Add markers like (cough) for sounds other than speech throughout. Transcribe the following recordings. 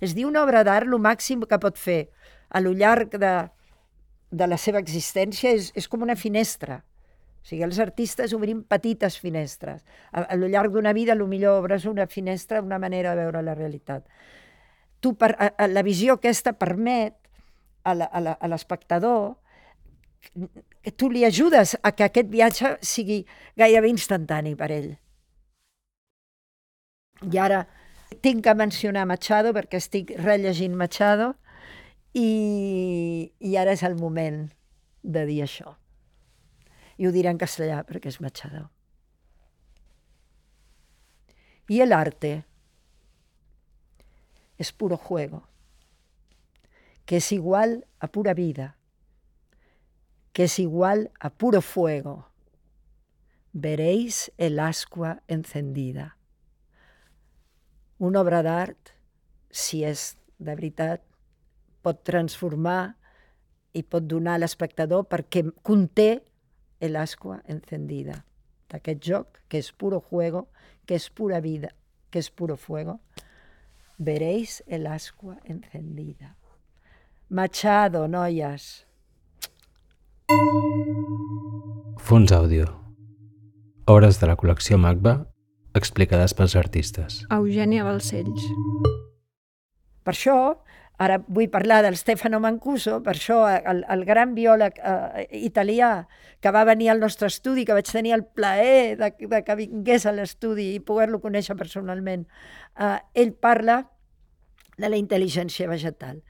És dir, una obra d'art, el màxim que pot fer a lo llarg de, de la seva existència és, és com una finestra. O sigui, els artistes obrim petites finestres. A, a lo llarg d'una vida, lo millor obres una finestra, una manera de veure la realitat. Tu, per, a, a, la visió aquesta permet a l'espectador que tu li ajudes a que aquest viatge sigui gairebé instantani per ell. I ara tinc que mencionar Machado perquè estic rellegint Machado i, i ara és el moment de dir això. I ho diré en castellà perquè és Machado. Y el arte es puro juego, que es igual a pura vida, que es igual a puro fuego. Veréis el ascua encendida. Una obra d'art, si és de veritat, pot transformar i pot donar a l'espectador perquè conté el ascua encendida d'aquest joc, que és puro juego, que és pura vida, que és puro fuego. Veréis el ascua encendida. Machado, noies. Fons àudio. Obres de la col·lecció MACBA explicades pels artistes. Eugènia Balcells. Per això, ara vull parlar del Stefano Mancuso, per això el, el gran biòleg eh, italià que va venir al nostre estudi, que vaig tenir el plaer de, de que vingués a l'estudi i poder-lo conèixer personalment, eh, ell parla de la intel·ligència vegetal.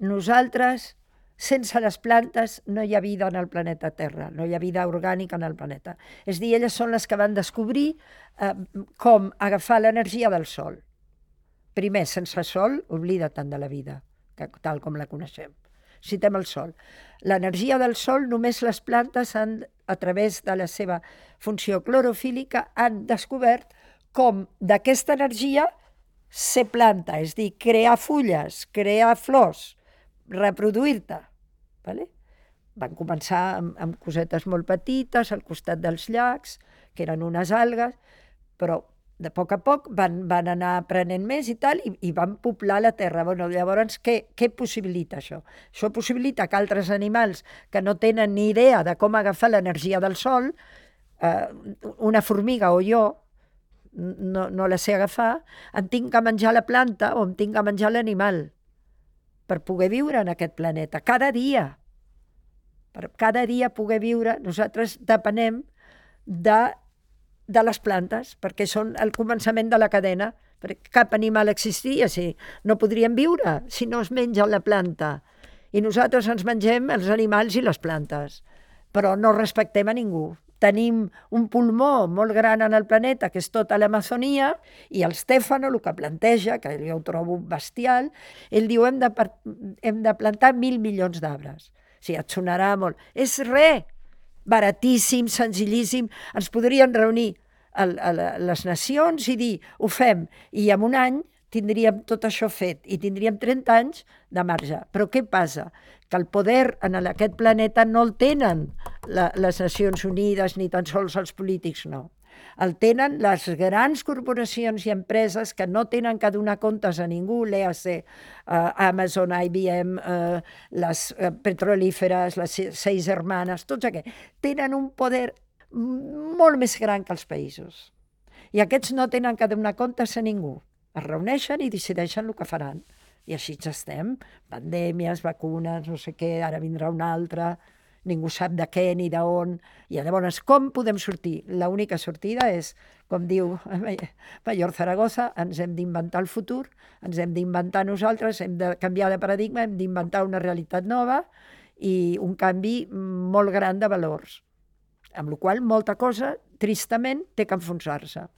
Nosaltres sense les plantes no hi ha vida en el planeta Terra, no hi ha vida orgànica en el planeta. És dir, elles són les que van descobrir eh, com agafar l'energia del sol. Primer, sense sol, oblida tant de la vida, que, tal com la coneixem. Citem el sol. L'energia del sol només les plantes han, a través de la seva funció clorofílica, han descobert com d'aquesta energia ser planta, és dir, crear fulles, crear flors, reproduir-te. Vale? Van començar amb, amb cosetes molt petites al costat dels llacs, que eren unes algues, però de poc a poc van, van anar aprenent més i tal, i, i van poblar la terra. Bueno, llavors, què, què possibilita això? Això possibilita que altres animals que no tenen ni idea de com agafar l'energia del sol, eh, una formiga o jo, no, no la sé agafar, em tinc que menjar la planta o em tinc que menjar l'animal per poder viure en aquest planeta, cada dia. Per cada dia poder viure, nosaltres depenem de, de les plantes, perquè són el començament de la cadena, perquè cap animal existiria si no podríem viure si no es menja la planta. I nosaltres ens mengem els animals i les plantes, però no respectem a ningú tenim un pulmó molt gran en el planeta, que és tota l'Amazonia, i el Stefano el que planteja, que jo ho trobo bestial, ell diu hem de, hem de plantar mil milions d'arbres. O sigui, et sonarà molt. És res, baratíssim, senzillíssim. Ens podrien reunir a, a, a les nacions i dir, ho fem, i en un any tindríem tot això fet i tindríem 30 anys de marge. Però què passa? Que el poder en aquest planeta no el tenen la, les Nacions Unides ni tan sols els polítics, no. El tenen les grans corporacions i empreses que no tenen que donar comptes a ningú, l'EAC, uh, Amazon, IBM, uh, les uh, petrolíferes, les seis hermanes, tots aquests, tenen un poder molt més gran que els països. I aquests no tenen que donar comptes a ningú es reuneixen i decideixen el que faran. I així estem, pandèmies, vacunes, no sé què, ara vindrà una altra, ningú sap de què ni d'on. I llavors, com podem sortir? L'única sortida és, com diu Mayor Zaragoza, ens hem d'inventar el futur, ens hem d'inventar nosaltres, hem de canviar de paradigma, hem d'inventar una realitat nova i un canvi molt gran de valors. Amb la qual molta cosa, tristament, té que enfonsar-se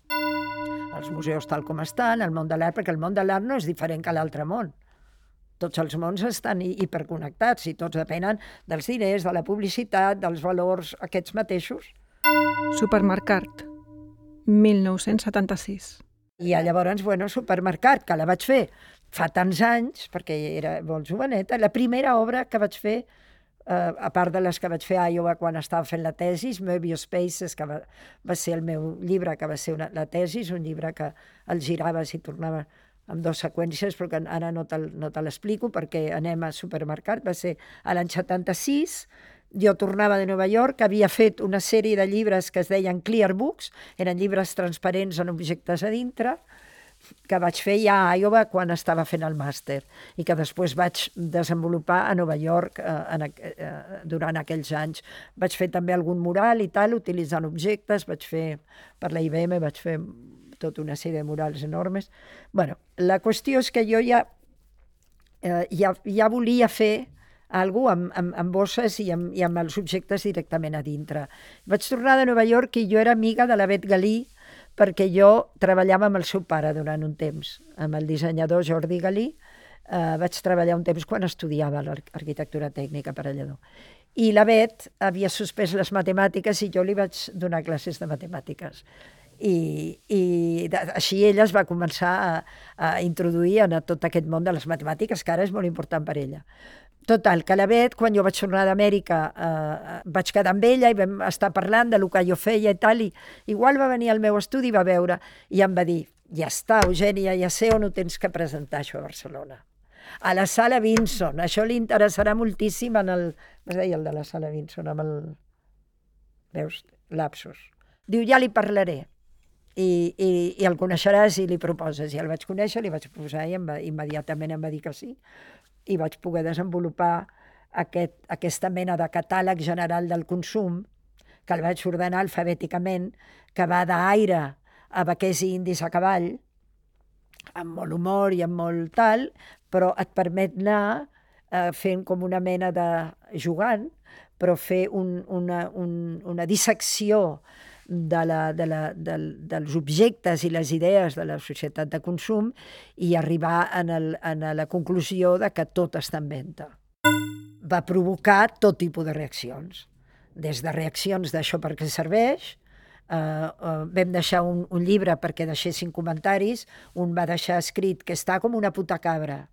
els museus tal com estan, el món de l'art, perquè el món de l'art no és diferent que l'altre món. Tots els mons estan hiperconnectats i tots depenen dels diners, de la publicitat, dels valors aquests mateixos. Supermercat, 1976. I llavors, bueno, Supermercat, que la vaig fer fa tants anys, perquè era molt joveneta, la primera obra que vaig fer eh, a part de les que vaig fer a Iowa quan estava fent la tesis, Mobius Spaces, que va, va ser el meu llibre, que va ser una, la tesis, un llibre que el giraves i tornava amb dues seqüències, però que ara no te, no te l'explico perquè anem a supermercat, va ser a l'any 76, jo tornava de Nova York, havia fet una sèrie de llibres que es deien Clear Books, eren llibres transparents amb objectes a dintre, que vaig fer ja a Iowa quan estava fent el màster i que després vaig desenvolupar a Nova York eh, en, eh, durant aquells anys. Vaig fer també algun mural i tal, utilitzant objectes, vaig fer per la IBM, vaig fer tota una sèrie de murals enormes. bueno, la qüestió és que jo ja, eh, ja, ja volia fer algú amb, amb, amb bosses i amb, i amb els objectes directament a dintre. Vaig tornar de Nova York i jo era amiga de la Bet Galí, perquè jo treballava amb el seu pare durant un temps, amb el dissenyador Jordi Galí, eh, vaig treballar un temps quan estudiava l'arquitectura tècnica per a Lledó. I la Bet havia suspès les matemàtiques i jo li vaig donar classes de matemàtiques. I, i així ella es va començar a, a introduir en tot aquest món de les matemàtiques, que ara és molt important per ella. Total, que la Bet, quan jo vaig tornar d'Amèrica, eh, vaig quedar amb ella i vam estar parlant de lo que jo feia i tal, i igual va venir al meu estudi i va veure, i em va dir, ja està, Eugènia, ja sé on ho tens que presentar, això a Barcelona. A la sala Vinson, això li interessarà moltíssim en el... Com deia el de la sala Vinson? Amb el... Veus? Lapsus. Diu, ja li parlaré. I, i, i el coneixeràs i li proposes. I el vaig conèixer, li vaig proposar i em va, immediatament em va dir que sí i vaig poder desenvolupar aquest, aquesta mena de catàleg general del consum, que el vaig ordenar alfabèticament, que va d'aire a vaquers i indis a cavall, amb molt humor i amb molt tal, però et permet anar eh, fent com una mena de jugant, però fer un, una, un, una dissecció de la, de la, de, dels objectes i les idees de la societat de consum i arribar en, el, en la conclusió de que tot està en venda. Va provocar tot tipus de reaccions, des de reaccions d'això per què serveix, Uh, uh, vam deixar un, un llibre perquè deixessin comentaris, un va deixar escrit que està com una puta cabra.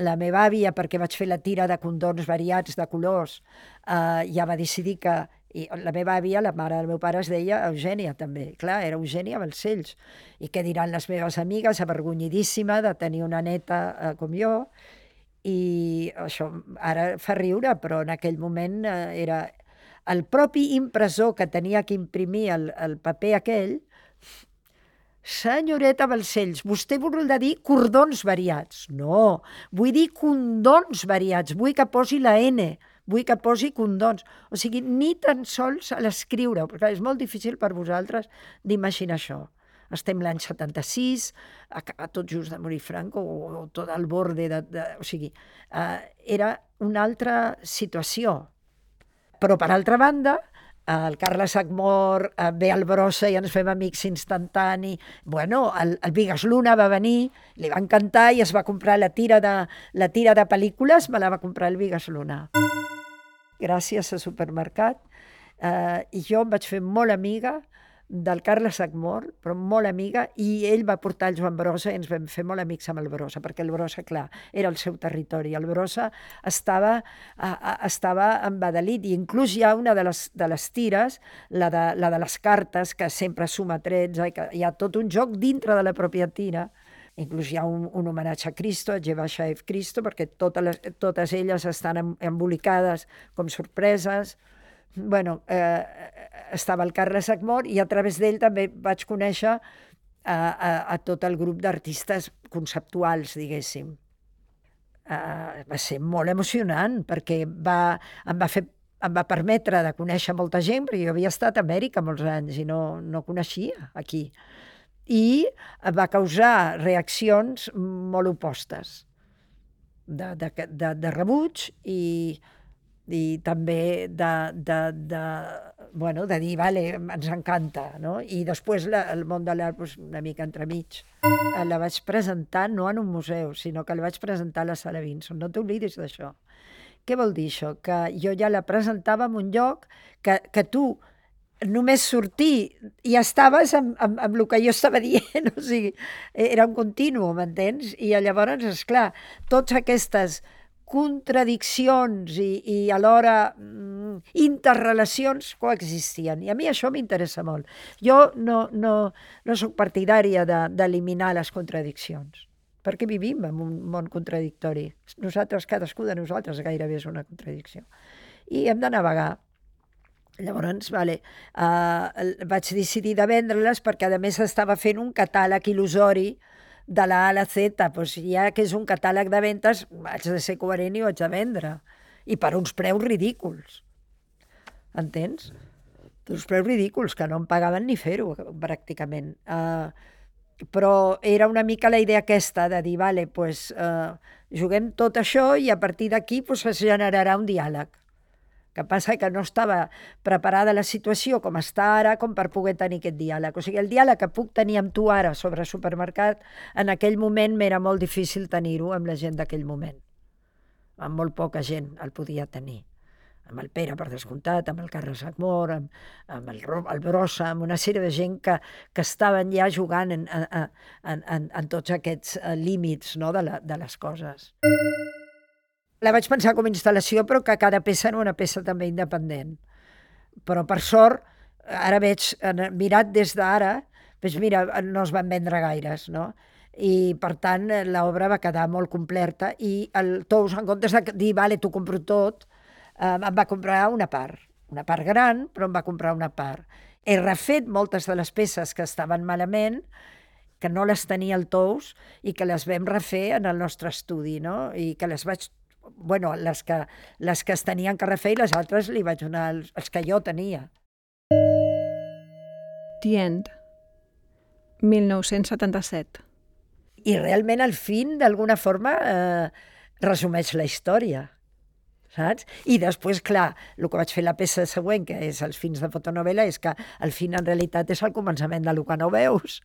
La meva àvia, perquè vaig fer la tira de condons variats de colors, uh, ja va decidir que i la meva àvia, la mare del meu pare, es deia Eugènia, també. Clar, era Eugènia Balcells. I què diran les meves amigues, avergonyidíssima de tenir una neta eh, com jo. I això ara fa riure, però en aquell moment eh, era el propi impressor que tenia que imprimir el, el paper aquell, Senyoreta Balcells, vostè vol dir cordons variats. No, vull dir condons variats, vull que posi la N vull que posi condons. O sigui, ni tan sols a l'escriure, perquè és molt difícil per vosaltres d'imaginar això. Estem l'any 76, a, a tot just de morir Franco, o, o tot al borde de... de o sigui, eh, era una altra situació. Però, per altra banda, el Carles Agmor eh, ve al Brossa i ens fem amics instantani. Bueno, el, el Vigas Luna va venir, li va encantar i es va comprar la tira de, la tira de pel·lícules, me la va comprar el Vigas Luna gràcies a supermercat, eh, i jo em vaig fer molt amiga del Carles Agmor, però molt amiga, i ell va portar el Joan Brossa i ens vam fer molt amics amb el Brossa, perquè el Brossa, clar, era el seu territori. El Brossa estava, a, a, estava embadalit, i inclús hi ha una de les, de les tires, la de, la de les cartes, que sempre suma 13, i que hi ha tot un joc dintre de la pròpia tira, Inclús hi ha un, un homenatge a Cristo, a Jebashaev Cristo, perquè totes, les, totes elles estan embolicades com sorpreses. bueno, eh, estava el Carles Agmor i a través d'ell també vaig conèixer a, a, a tot el grup d'artistes conceptuals, diguéssim. Uh, va ser molt emocionant perquè va, em va fer em va permetre de conèixer molta gent, perquè jo havia estat a Amèrica molts anys i no, no coneixia aquí i va causar reaccions molt opostes de, de, de, de rebuig i, i també de, de, de, bueno, de dir, vale, ens encanta, no? I després la, el món de l'art, pues, una mica entremig. Eh, la vaig presentar no en un museu, sinó que la vaig presentar a la Sala Vinson. No t'oblidis d'això. Què vol dir això? Que jo ja la presentava en un lloc que, que tu només sortir i estaves amb, amb, amb el que jo estava (laughs) dient, o sigui, era un continu, m'entens? I llavors, és clar, totes aquestes contradiccions i, i alhora mm, interrelacions coexistien. I a mi això m'interessa molt. Jo no, no, no sóc partidària d'eliminar de, les contradiccions. perquè vivim en un món contradictori. Nosaltres, cadascú de nosaltres gairebé és una contradicció. I hem de navegar. Llavors, vale, uh, vaig decidir de vendre-les perquè, a més, estava fent un catàleg il·lusori de la A a la Z. Pues ja que és un catàleg de ventes, haig de ser coherent i ho haig de vendre. I per uns preus ridículs. Entens? Uns preus ridículs, que no em pagaven ni fer-ho, pràcticament. Uh, però era una mica la idea aquesta de dir, vale, pues, eh, juguem tot això i a partir d'aquí pues, es generarà un diàleg. Que passa que no estava preparada la situació com està ara com per poder tenir aquest diàleg. O sigui, el diàleg que puc tenir amb tu ara sobre supermercat, en aquell moment m'era molt difícil tenir-ho amb la gent d'aquell moment. Amb molt poca gent el podia tenir amb el Pere, per descomptat, amb el Carles Agmor, amb, amb el, el Brossa, amb una sèrie de gent que, que estaven ja jugant en, en, en, en, en tots aquests uh, límits no, de, la, de les coses. La vaig pensar com a instal·lació, però que cada peça era una peça també independent. Però, per sort, ara veig, mirat des d'ara, doncs mira, no es van vendre gaires, no? i per tant l'obra va quedar molt completa i el Tous en comptes de dir, vale, t'ho compro tot, eh, em va comprar una part, una part gran, però em va comprar una part. He refet moltes de les peces que estaven malament, que no les tenia el Tous i que les vam refer en el nostre estudi, no? I que les vaig bueno, les que, les que es tenien que refer i les altres li vaig donar els, els que jo tenia. The End, 1977. I realment el fin, d'alguna forma, eh, resumeix la història saps? I després, clar, el que vaig fer la peça següent, que és els fins de fotonovela, és que el fin en realitat és el començament del que no veus.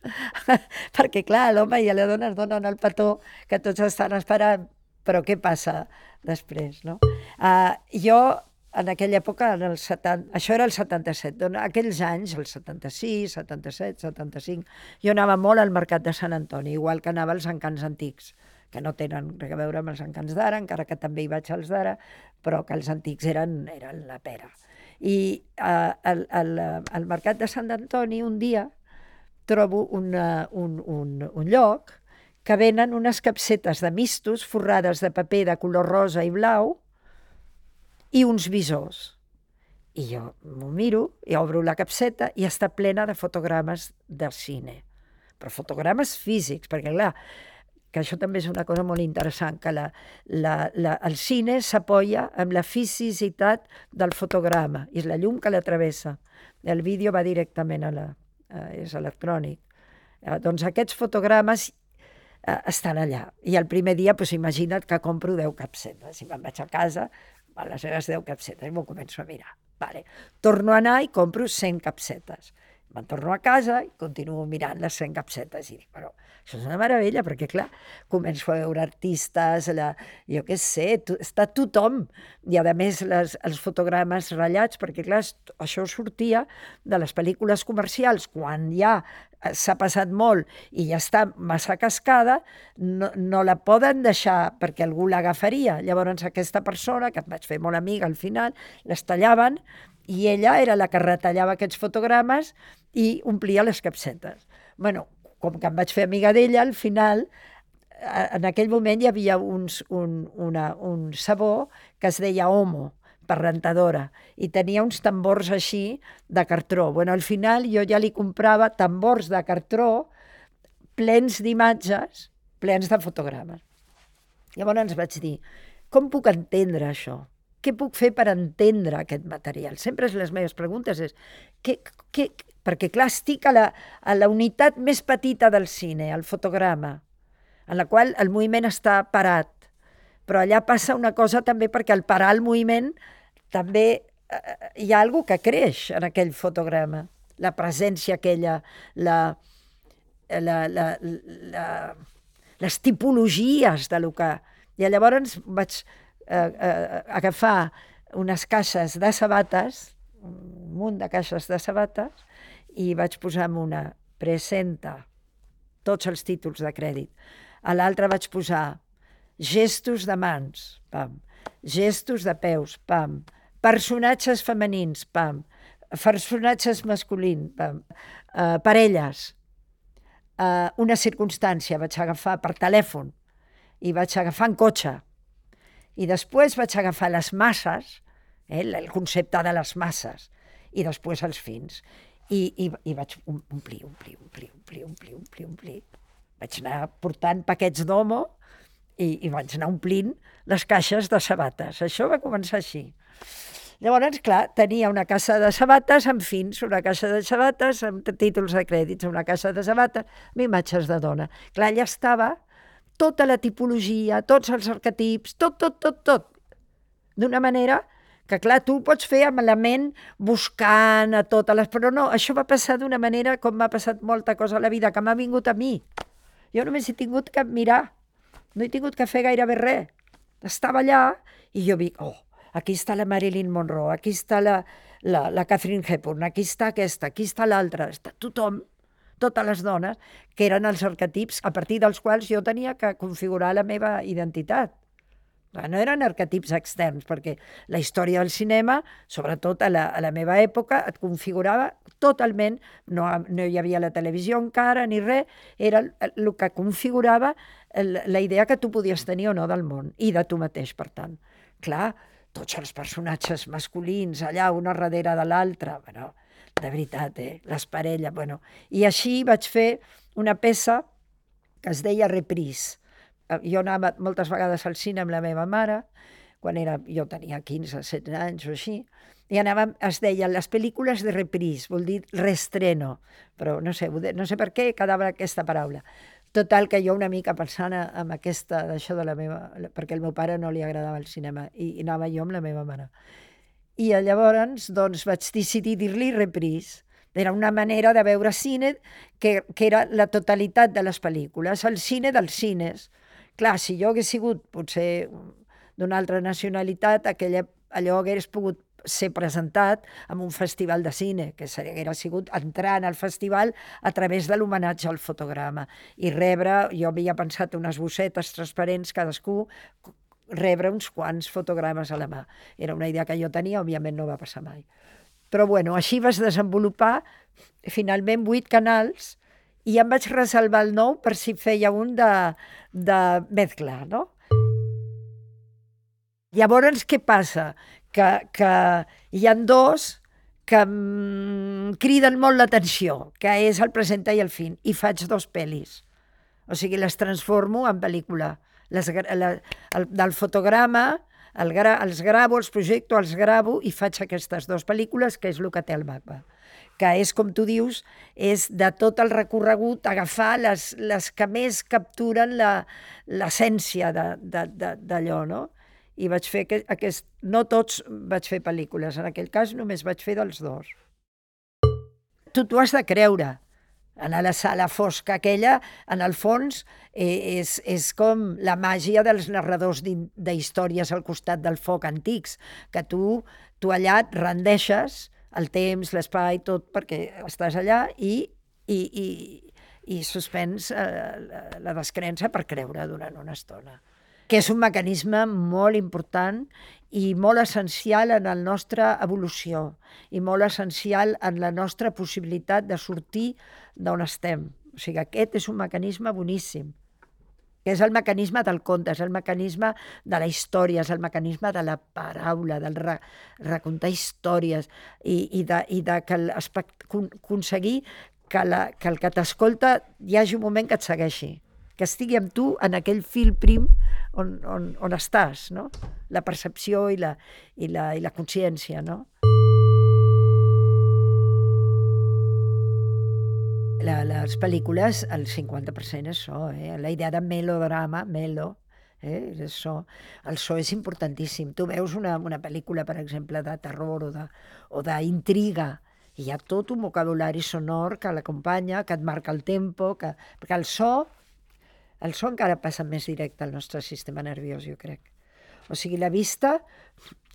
(laughs) Perquè, clar, l'home i la dona es donen el petó que tots estan esperant, però què passa després, no? Uh, jo, en aquella època, en el 70, això era el 77, doncs aquells anys, el 76, 77, 75, jo anava molt al mercat de Sant Antoni, igual que anava als encants antics que no tenen res a veure amb els encants d'ara, encara que també hi vaig als d'ara, però que els antics eren, eren la pera. I eh, al, al, al Mercat de Sant Antoni un dia trobo una, un, un, un lloc que venen unes capsetes de mistos forrades de paper de color rosa i blau i uns visors. I jo m'ho miro i obro la capseta i està plena de fotogrames del cine. Però fotogrames físics, perquè clar, que això també és una cosa molt interessant, que la, la, la, el cine s'apoya amb la fisicitat del fotograma, i és la llum que l'atravessa. El vídeo va directament a la... Eh, és electrònic. Eh, doncs aquests fotogrames eh, estan allà. I el primer dia, doncs, imagina't que compro 10 capsetes. I me'n vaig a casa, a les meves 10 capsetes, m'ho començo a mirar. Vale. Torno a anar i compro 100 capsetes. Me'n torno a casa i continuo mirant les 100 capsetes i dic, però això és una meravella, perquè clar, començo a veure artistes, la, jo què sé, to, està tothom, i a més les, els fotogrames ratllats, perquè clar, això sortia de les pel·lícules comercials, quan ja eh, s'ha passat molt i ja està massa cascada, no, no la poden deixar perquè algú l'agafaria. Llavors aquesta persona, que et vaig fer molt amiga al final, les tallaven i ella era la que retallava aquests fotogrames i omplia les capsetes. bueno, com que em vaig fer amiga d'ella, al final, en aquell moment hi havia uns, un, una, un sabó que es deia Homo, per rentadora, i tenia uns tambors així de cartró. Bueno, al final jo ja li comprava tambors de cartró plens d'imatges, plens de fotogrames. Llavors ens vaig dir, com puc entendre això? Què puc fer per entendre aquest material? Sempre les meves preguntes és, què, què, perquè clar, estic a la, a la unitat més petita del cine, el fotograma, en la qual el moviment està parat. Però allà passa una cosa també perquè al parar el moviment també eh, hi ha alguna que creix en aquell fotograma. La presència aquella, la, la, la, la, les tipologies de lo que... I llavors vaig eh, eh, agafar unes caixes de sabates, un munt de caixes de sabates, i vaig posar en una presenta tots els títols de crèdit. A l'altra vaig posar gestos de mans, pam, gestos de peus, pam, personatges femenins, pam, personatges masculins, pam, uh, parelles, uh, una circumstància vaig agafar per telèfon i vaig agafar en cotxe. I després vaig agafar les masses, eh, el concepte de les masses, i després els fins. I, i, i vaig omplir, omplir, omplir, omplir, omplir, omplir, omplir. Vaig anar portant paquets d'homo i, i vaig anar omplint les caixes de sabates. Això va començar així. Llavors, clar, tenia una caixa de sabates amb fins, una caixa de sabates amb títols de crèdits, una caixa de sabates amb imatges de dona. Clar, allà estava tota la tipologia, tots els arquetips, tot, tot, tot, tot. D'una manera que, clar, tu pots fer amb la ment buscant a totes les... Però no, això va passar d'una manera com m'ha passat molta cosa a la vida, que m'ha vingut a mi. Jo només he tingut que mirar, no he tingut que fer gairebé res. Estava allà i jo dic, oh, aquí està la Marilyn Monroe, aquí està la, la, la Catherine Hepburn, aquí està aquesta, aquí està l'altra, està tothom, totes les dones, que eren els arquetips a partir dels quals jo tenia que configurar la meva identitat. No eren arquetips externs, perquè la història del cinema, sobretot a la, a la meva època, et configurava totalment, no, no hi havia la televisió encara ni res, era el, el que configurava el, la idea que tu podies tenir o no del món i de tu mateix, per tant. Clar, tots els personatges masculins allà, una darrere de l'altra, bueno, de veritat, eh? les parelles, bueno. I així vaig fer una peça que es deia Reprise. Eh, jo anava moltes vegades al cine amb la meva mare, quan era, jo tenia 15, 16 anys o així, i anàvem, es deia les pel·lícules de reprise, vol dir restreno, però no sé, no sé per què quedava aquesta paraula. Total, que jo una mica pensant en aquesta, d'això de la meva... perquè al meu pare no li agradava el cinema i, i anava jo amb la meva mare. I llavors doncs, vaig decidir dir-li repris. Era una manera de veure cine que, que era la totalitat de les pel·lícules, el cine dels cines. Clar, si jo hagués sigut potser d'una altra nacionalitat, aquella, allò hagués pogut ser presentat en un festival de cine, que hauria sigut entrar en el festival a través de l'homenatge al fotograma i rebre, jo havia pensat unes bossetes transparents cadascú, rebre uns quants fotogrames a la mà. Era una idea que jo tenia, òbviament no va passar mai. Però bueno, així vas desenvolupar finalment vuit canals i em vaig reservar el nou per si feia un de, de mezcla, no? Llavors, què passa? que, que hi han dos que criden molt l'atenció, que és el presenta i el fin, i faig dos pel·lis. O sigui, les transformo en pel·lícula. Les, la, el, del fotograma, el gra, els gravo, els projecto, els gravo i faig aquestes dues pel·lícules, que és el que té el mapa que és, com tu dius, és de tot el recorregut agafar les, les que més capturen l'essència d'allò, no? i vaig fer aquest, aquest... No tots vaig fer pel·lícules, en aquell cas només vaig fer dels dos. Tu t'ho has de creure. Anar a la sala fosca aquella, en el fons, eh, és, és com la màgia dels narradors d'històries al costat del foc antics, que tu, tu allà et rendeixes el temps, l'espai, tot, perquè estàs allà i, i, i, i suspens eh, la descrença per creure durant una estona que és un mecanisme molt important i molt essencial en la nostra evolució i molt essencial en la nostra possibilitat de sortir d'on estem. O sigui, aquest és un mecanisme boníssim que és el mecanisme del conte, és el mecanisme de la història, és el mecanisme de la paraula, del re, recontar històries i, i, de, i de que aconseguir que, la, que el que t'escolta hi hagi un moment que et segueixi que estigui amb tu en aquell fil prim on, on, on estàs, no? La percepció i la, i la, i la consciència, no? La, les pel·lícules, el 50% és so, eh? La idea de melodrama, melo, eh? és so. El so és importantíssim. Tu veus una, una pel·lícula, per exemple, de terror o d'intriga, i hi ha tot un vocabulari sonor que l'acompanya, que et marca el tempo, que... perquè el so el so encara passa més directe al nostre sistema nerviós, jo crec. O sigui, la vista,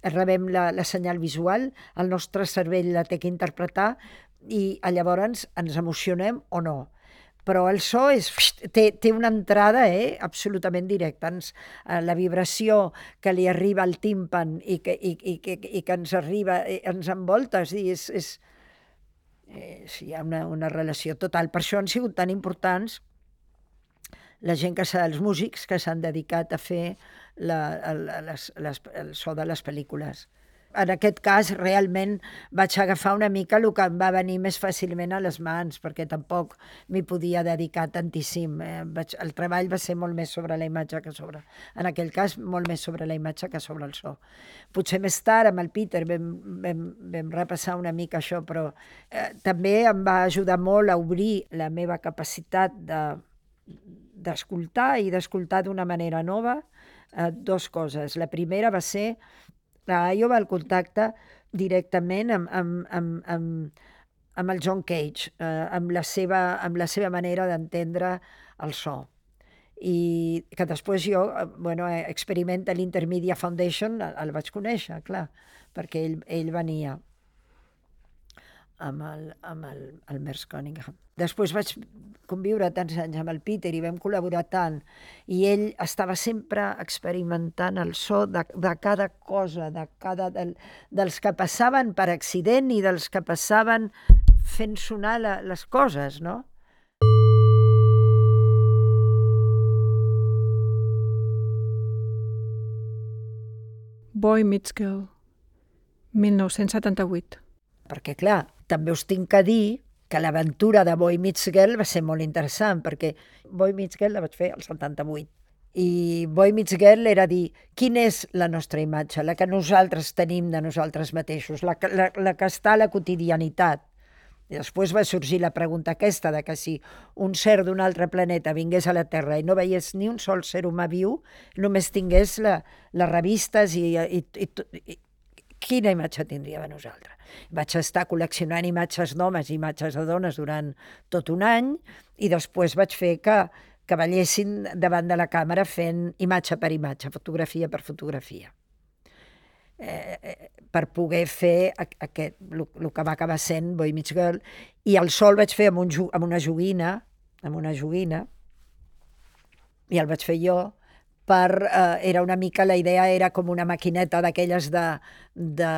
rebem la, la senyal visual, el nostre cervell la té que interpretar i llavors ens emocionem o no. Però el so és, té, té una entrada eh, absolutament directa. Ens, eh, la vibració que li arriba al tímpan i que, i, i, i, i que ens arriba, eh, ens envolta, és, és, és, eh, sí, hi ha una, una relació total. Per això han sigut tan importants la gent que els músics que s'han dedicat a fer la, el, les, les, el so de les pel·lícules. En aquest cas, realment vaig agafar una mica el que em va venir més fàcilment a les mans, perquè tampoc m'hi podia dedicar tantíssim. Eh? Vaig, el treball va ser molt més sobre la imatge que sobre... En aquell cas, molt més sobre la imatge que sobre el so. Potser més tard, amb el Peter, vam, vam, vam repassar una mica això, però eh, també em va ajudar molt a obrir la meva capacitat de d'escoltar i d'escoltar d'una manera nova eh, dos coses. La primera va ser la Iowa el contacte directament amb, amb, amb, amb, amb el John Cage, eh, amb, la seva, amb la seva manera d'entendre el so. I que després jo, eh, bueno, eh, experimenta l'Intermedia Foundation, el, el vaig conèixer, clar, perquè ell, ell venia amb el, amb el, el Merce Cunningham. Després vaig conviure tants anys amb el Peter i vam col·laborar tant i ell estava sempre experimentant el so de, de cada cosa, de cada, del, dels que passaven per accident i dels que passaven fent sonar la, les coses, no? Boy Meets Girl, 1978. Perquè, clar, també us tinc que dir que l'aventura de Boy Meets Girl va ser molt interessant, perquè Boy Meets Girl la vaig fer al 78. I Boy Meets Girl era dir quina és la nostra imatge, la que nosaltres tenim de nosaltres mateixos, la, la, la que està a la quotidianitat. I després va sorgir la pregunta aquesta de que si un ser d'un altre planeta vingués a la Terra i no veiés ni un sol ser humà viu, només tingués la, les revistes i, i, i, i quina imatge tindria de nosaltres. Vaig estar col·leccionant imatges d'homes i imatges de dones durant tot un any i després vaig fer que, que ballessin davant de la càmera fent imatge per imatge, fotografia per fotografia. Eh, eh, per poder fer aquest, el que va acabar sent Boy Meets Girl, i el sol vaig fer amb, un, amb una joguina, amb una joguina, i el vaig fer jo, per, eh, era una mica, la idea era com una maquineta d'aquelles de, de,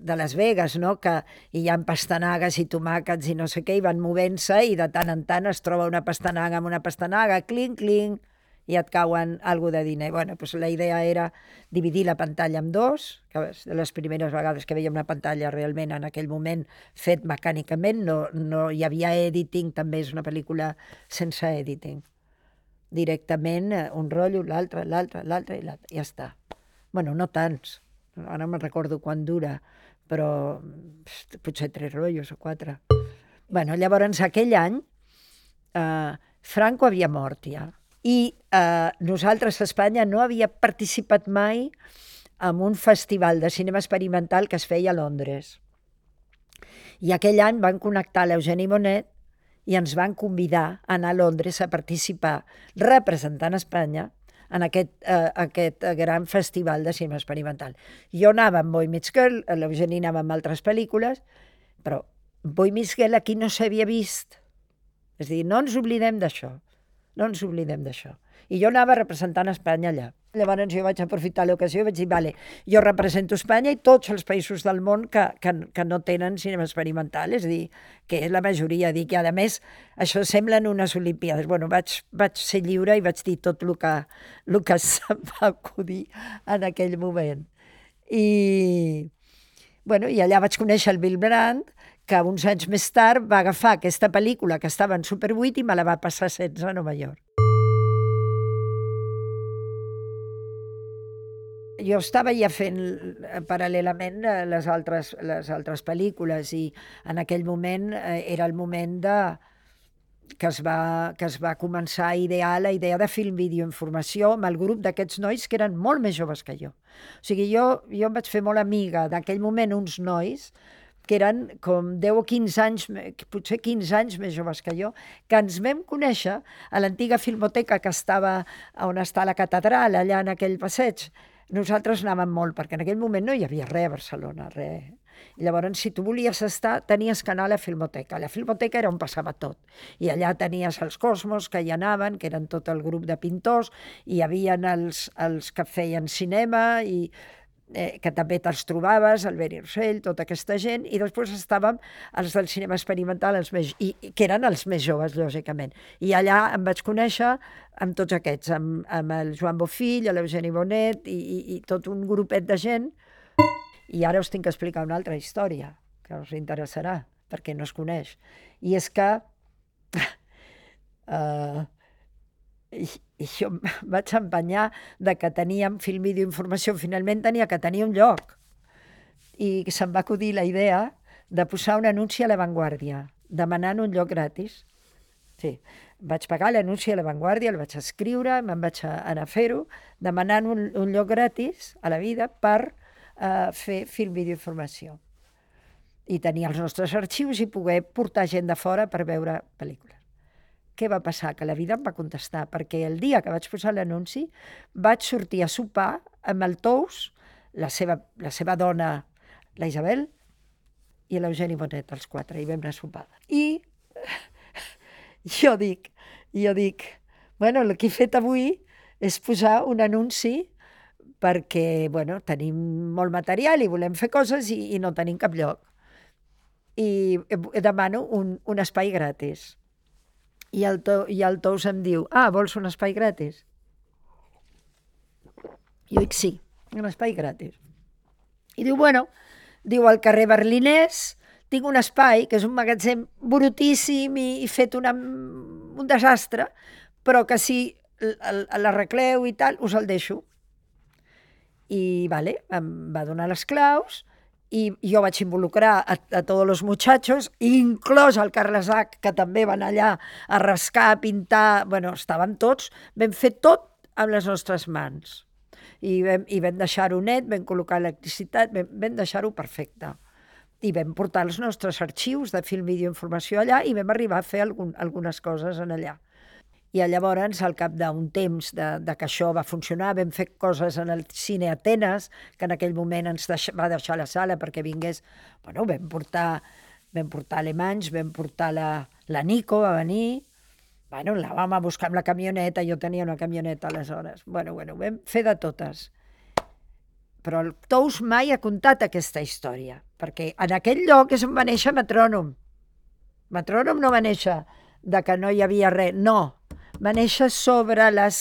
de Las Vegas, no? que hi ha pastanagues i tomàquets i no sé què, i van movent-se i de tant en tant es troba una pastanaga amb una pastanaga, clinc, clinc, i et cauen alguna de diner. Bueno, doncs la idea era dividir la pantalla en dos, que de les primeres vegades que veiem una pantalla realment en aquell moment fet mecànicament, no, no hi havia editing, també és una pel·lícula sense editing directament eh, un rotllo, l'altre, l'altre, l'altre i l'altre. Ja està. bueno, no tants. Ara me'n recordo quan dura, però potser tres rotllos o quatre. bueno, llavors, aquell any, eh, Franco havia mort ja. I eh, nosaltres a Espanya no havia participat mai en un festival de cinema experimental que es feia a Londres. I aquell any van connectar l'Eugeni Monet i ens van convidar a anar a Londres a participar representant Espanya en aquest, eh, aquest gran festival de cinema experimental. Jo anava amb Boy Meets Girl, l'Eugeni anava amb altres pel·lícules, però Boy Meets Girl aquí no s'havia vist. És a dir, no ens oblidem d'això, no ens oblidem d'això. I jo anava representant Espanya allà. Llavors jo vaig aprofitar l'ocasió i vaig dir, vale, jo represento Espanya i tots els països del món que, que, que no tenen cinema experimental, és a dir, que és la majoria, dic, que a més això semblen unes Olimpiades. Bueno, vaig, vaig ser lliure i vaig dir tot el que, el que (laughs) se'm va acudir en aquell moment. I, bueno, i allà vaig conèixer el Bill Brandt, que uns anys més tard va agafar aquesta pel·lícula que estava en Super 8 i me la va passar sense a Nova York. Jo estava ja fent eh, paral·lelament eh, les altres, les altres pel·lícules i en aquell moment eh, era el moment de, que es, va, que es va començar a idear la idea de film vídeo informació amb el grup d'aquests nois que eren molt més joves que jo. O sigui, jo, jo em vaig fer molt amiga d'aquell moment uns nois que eren com 10 o 15 anys, potser 15 anys més joves que jo, que ens vam conèixer a l'antiga filmoteca que estava on està la catedral, allà en aquell passeig, nosaltres anàvem molt, perquè en aquell moment no hi havia res a Barcelona, res. I llavors, si tu volies estar, tenies que anar a la Filmoteca. La Filmoteca era on passava tot. I allà tenies els Cosmos, que hi anaven, que eren tot el grup de pintors, i hi havia els, els que feien cinema, i eh, que també te'ls trobaves, el Beri Rossell, tota aquesta gent, i després estàvem els del cinema experimental, els més, i, que eren els més joves, lògicament. I allà em vaig conèixer amb tots aquests, amb, amb el Joan Bofill, l'Eugeni Bonet i, i, i tot un grupet de gent. I ara us tinc que explicar una altra història, que us interessarà, perquè no es coneix. I és que uh, (laughs) i, i jo em (laughs) vaig empenyar de que teníem film, vídeo, informació, finalment tenia que tenir un lloc. I se'm va acudir la idea de posar un anunci a l'avantguàrdia, demanant un lloc gratis. Sí, vaig pagar l'anunci a l'avantguàrdia, el vaig escriure, me'n vaig anar a fer-ho, demanant un, un lloc gratis a la vida per uh, fer film, vídeo, informació. I tenir els nostres arxius i poder portar gent de fora per veure pel·lícules què va passar? Que la vida em va contestar, perquè el dia que vaig posar l'anunci vaig sortir a sopar amb el Tous, la seva, la seva dona, la Isabel, i l'Eugeni Bonet, els quatre, i vam anar a sopar. I jo dic, jo dic, bueno, el que he fet avui és posar un anunci perquè, bueno, tenim molt material i volem fer coses i, i no tenim cap lloc. I demano un, un espai gratis i el, to, i el Tous em diu, ah, vols un espai gratis? Jo dic, sí, un espai gratis. I diu, bueno, diu, al carrer Berlinès tinc un espai que és un magatzem brutíssim i, i fet una, un desastre, però que si l'arregleu i tal, us el deixo. I, vale, em va donar les claus, i jo vaig involucrar a, a tots els muchachos, inclòs el Carles H, que també van allà a rascar, a pintar, bueno, estàvem tots, vam fer tot amb les nostres mans. I vam, i vam deixar-ho net, vam col·locar electricitat, vam, vam deixar-ho perfecte. I vam portar els nostres arxius de film, vídeo, informació allà i vam arribar a fer algun, algunes coses en allà. I llavors, al cap d'un temps de, de que això va funcionar, vam fer coses en el cine Atenes, que en aquell moment ens deix, va deixar la sala perquè vingués... Bueno, vam portar, vam portar alemanys, vam portar la, la Nico, va venir... Bueno, la vam a buscar amb la camioneta, jo tenia una camioneta aleshores. Bueno, bueno, vam fer de totes. Però el Tous mai ha contat aquesta història, perquè en aquell lloc és on va néixer Metrònom. Metrònom no va néixer de que no hi havia res, no, va néixer sobre, les,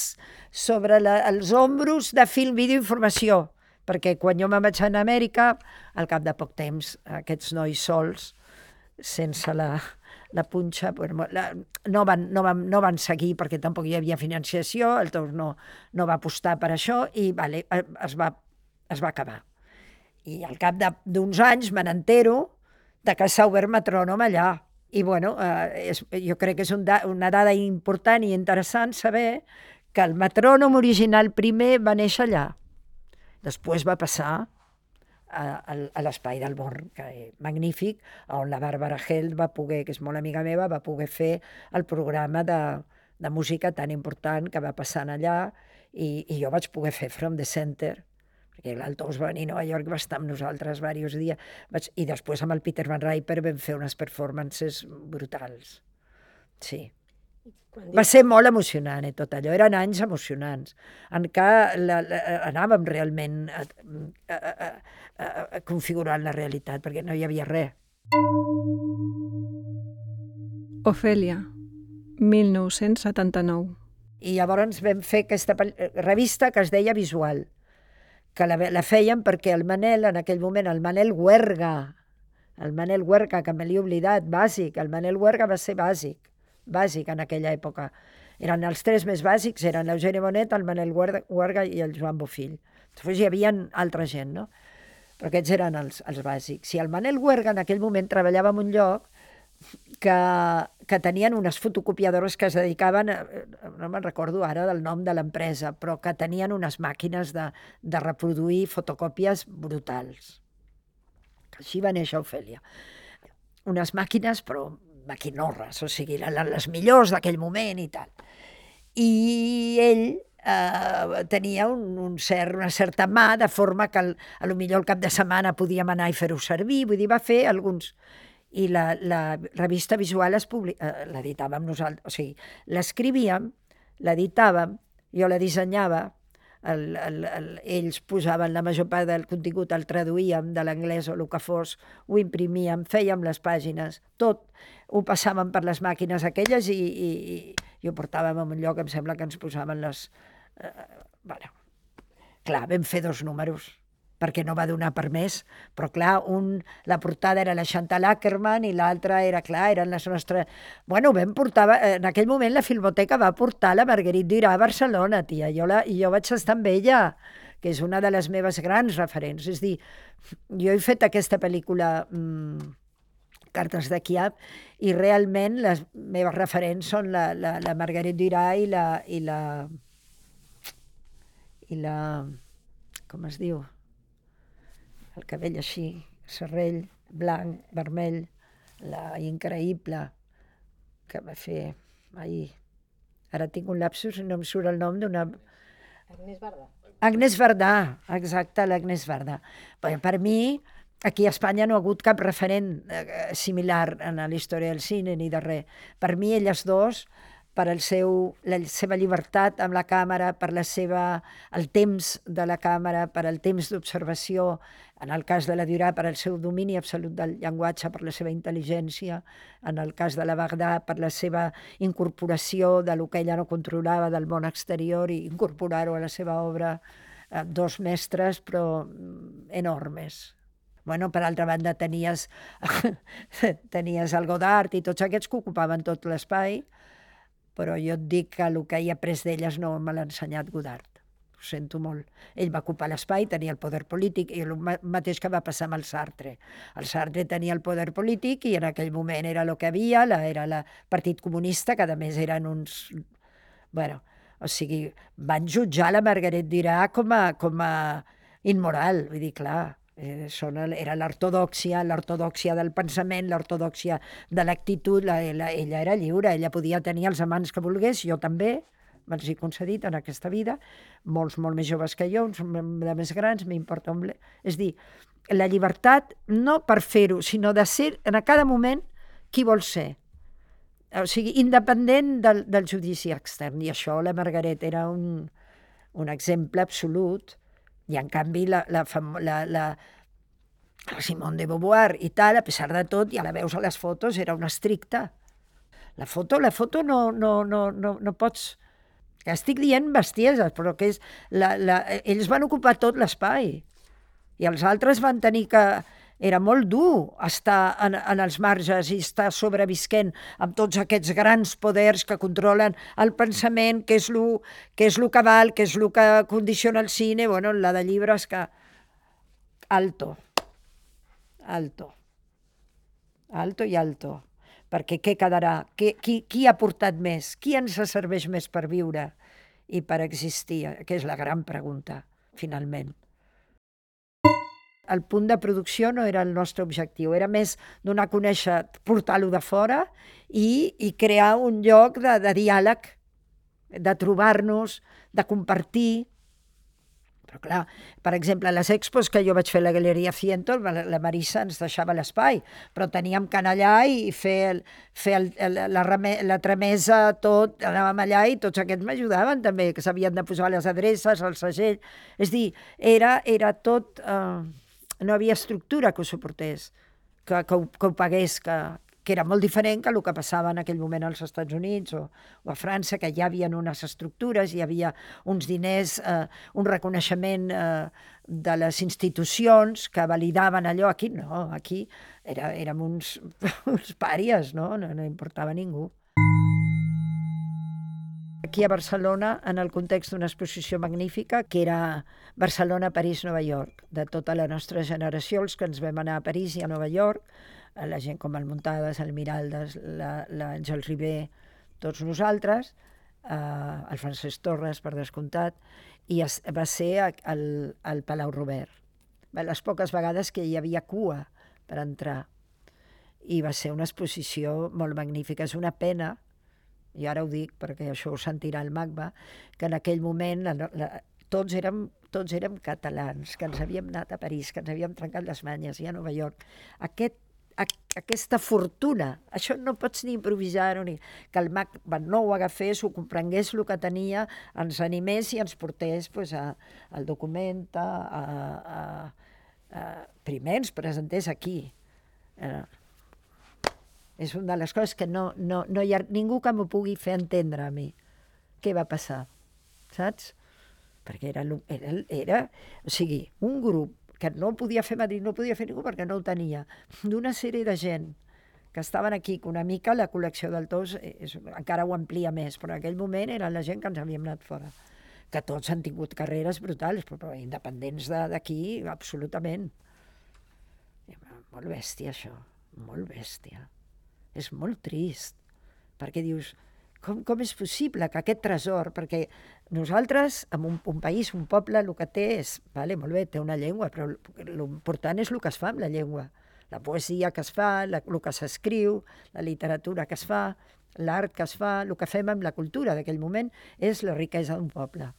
sobre la, els ombros de film, vídeo, informació, perquè quan jo me'n vaig anar a Amèrica, al cap de poc temps, aquests nois sols, sense la, la punxa, bueno, la, no, van, no, van, no van seguir perquè tampoc hi havia financiació, el Tous no, no va apostar per això i vale, es, va, es va acabar. I al cap d'uns anys me n'entero de que s'ha obert metrònom allà, i bueno, eh, és, jo crec que és un da, una dada important i interessant saber que el metrònom original primer va néixer allà. Després va passar a, a, a l'Espai del Born, que és magnífic, on la Bàrbara Held va poder, que és molt amiga meva, va poder fer el programa de, de música tan important que va passant allà i, i jo vaig poder fer From the Center, perquè l'Altous va venir a Nova York, va estar amb nosaltres diversos dies, vaig, i després amb el Peter Van Riper vam fer unes performances brutals. Sí. Va ser molt emocionant, eh, tot allò. Eren anys emocionants, en què la, la, anàvem realment a, a, a, a, a configurant la realitat, perquè no hi havia res. Ofèlia, 1979. I llavors vam fer aquesta revista que es deia Visual, que la, la feien perquè el Manel, en aquell moment, el Manel Huerga, el Manel Huerga, que me l'he oblidat, bàsic, el Manel Huerga va ser bàsic, bàsic en aquella època. Eren els tres més bàsics, eren l'Eugeni Bonet, el Manel Huerga i el Joan Bofill. Després hi havia altra gent, no? Però aquests eren els, els bàsics. Si el Manel Huerga en aquell moment treballava en un lloc que, que tenien unes fotocopiadores que es dedicaven, no me'n recordo ara del nom de l'empresa, però que tenien unes màquines de, de reproduir fotocòpies brutals. Així va néixer Ofèlia. Unes màquines, però maquinorres, o sigui, les millors d'aquell moment i tal. I ell eh, tenia un, un cert, una certa mà, de forma que el, a lo millor el cap de setmana podíem anar i fer-ho servir, vull dir, va fer alguns, i la, la revista visual eh, l'editàvem nosaltres, o sigui, l'escrivíem, l'editàvem, jo la dissenyava, el, el, el, ells posaven la major part del contingut, el traduïem de l'anglès o el que fos, ho imprimíem, fèiem les pàgines, tot ho passàvem per les màquines aquelles i, i, i, ho portàvem a un lloc, em sembla que ens posaven les... Eh, bueno, clar, vam fer dos números, perquè no va donar per més, però clar, un, la portada era la Chantal Ackerman i l'altra era, clar, eren les nostres... Bueno, vam portar, en aquell moment la Filmoteca va portar la Marguerite Duras a Barcelona, tia, jo, la, jo vaig estar amb ella, que és una de les meves grans referents. És dir, jo he fet aquesta pel·lícula mmm, Cartes de Kiab i realment les meves referents són la, la, la Marguerite Duras i la, i la i la com es diu el cabell així, serrell, blanc, vermell, la increïble que va fer ahir. Ara tinc un lapsus i no em surt el nom d'una... Agnès Verdà. Agnès Verdà, exacte, l'Agnès Verdà. Per, per mi, aquí a Espanya no ha hagut cap referent eh, similar en la història del cine ni de res. Per mi, elles dos per el seu, la seva llibertat amb la càmera, per la seva, el temps de la càmera, per el temps d'observació, en el cas de la Durà, per el seu domini absolut del llenguatge, per la seva intel·ligència, en el cas de la Bagdà, per la seva incorporació de lo que ella no controlava del món exterior i incorporar-ho a la seva obra, eh, dos mestres, però mm, enormes. Bueno, per altra banda, tenies, (laughs) tenies el Godard i tots aquests que ocupaven tot l'espai, però jo et dic que el que he après d'elles no me l'ha ensenyat Godard. Ho sento molt. Ell va ocupar l'espai, tenia el poder polític, i el mateix que va passar amb el Sartre. El Sartre tenia el poder polític i en aquell moment era el que havia, la, era el Partit Comunista, que a més eren uns... bueno, o sigui, van jutjar la Margaret Dirà com a, com a immoral, vull dir, clar, Eh, són, era l'ortodòxia, l'ortodòxia del pensament, l'ortodòxia de l'actitud, la, la, ella era lliure, ella podia tenir els amants que volgués, jo també, me'ls he concedit en aquesta vida, molts molt més joves que jo, uns de més grans, m'importa un. És dir, la llibertat no per fer-ho, sinó de ser en a cada moment qui vol ser. O sigui, independent del, del judici extern. I això la Margaret era un, un exemple absolut i en canvi la, la, la, la, la Simone de Beauvoir i tal, a pesar de tot, ja la veus a les fotos, era una estricta. La foto, la foto no, no, no, no, no pots... Estic dient bestieses, però que és... La, la, ells van ocupar tot l'espai. I els altres van tenir que era molt dur estar en, en els marges i estar sobrevisquent amb tots aquests grans poders que controlen el pensament, què és lo, què és lo que val, què és lo que condiciona el cine, bueno, la de llibres que... Alto. Alto. Alto i alto. Perquè què quedarà? Qui, qui, qui ha portat més? Qui ens serveix més per viure i per existir? Que és la gran pregunta, finalment el punt de producció no era el nostre objectiu, era més donar a conèixer, portar-lo de fora i, i crear un lloc de, de diàleg, de trobar-nos, de compartir. Però clar, per exemple, les expos que jo vaig fer a la Galeria Ciento, la, Marissa ens deixava l'espai, però teníem que anar allà i fer, fer el, el, la, reme, la tramesa, tot, anàvem allà i tots aquests m'ajudaven també, que s'havien de posar les adreces, el segell... És dir, era, era tot... Eh, no havia estructura que ho suportés, que, que, ho, que ho pagués, que, que era molt diferent que el que passava en aquell moment als Estats Units o, o a França, que ja havia unes estructures, hi havia uns diners, eh, un reconeixement eh, de les institucions que validaven allò. Aquí no, aquí era, érem uns, (laughs) uns pàries, no? no? No importava ningú aquí a Barcelona en el context d'una exposició magnífica que era Barcelona, París, Nova York, de tota la nostra generació, els que ens vam anar a París i a Nova York, la gent com el Muntades, el Miraldes, l'Àngel Ribé, tots nosaltres, eh, el Francesc Torres, per descomptat, i es, va ser al, al Palau Robert. Les poques vegades que hi havia cua per entrar. I va ser una exposició molt magnífica. És una pena i ara ho dic perquè això ho sentirà el MACBA, que en aquell moment la, la, tots érem tots érem catalans, que ens havíem anat a París, que ens havíem trencat les manyes i a Nova York. Aquest, a, aquesta fortuna. Això no pots ni improvisar-ho, ni que el mag no ho agafés, ho comprengués el que tenia, ens animés i ens portés pues, a, al document, a, a, a, primer ens presentés aquí. Eh, és una de les coses que no, no, no hi ha ningú que m'ho pugui fer entendre a mi. Què va passar? Saps? Perquè era, era, era o sigui, un grup que no podia fer Madrid, no podia fer ningú perquè no ho tenia, d'una sèrie de gent que estaven aquí, que una mica la col·lecció del Tos és, encara ho amplia més, però en aquell moment eren la gent que ens havíem anat fora que tots han tingut carreres brutals, però independents d'aquí, absolutament. Molt bèstia, això. Molt bèstia. És molt trist, perquè dius, com, com és possible que aquest tresor, perquè nosaltres, en un, un país, un poble, el que té és, vale, molt bé, té una llengua, però l'important és el que es fa amb la llengua. La poesia que es fa, la, el que s'escriu, la literatura que es fa, l'art que es fa, el que fem amb la cultura d'aquell moment és la riquesa d'un poble.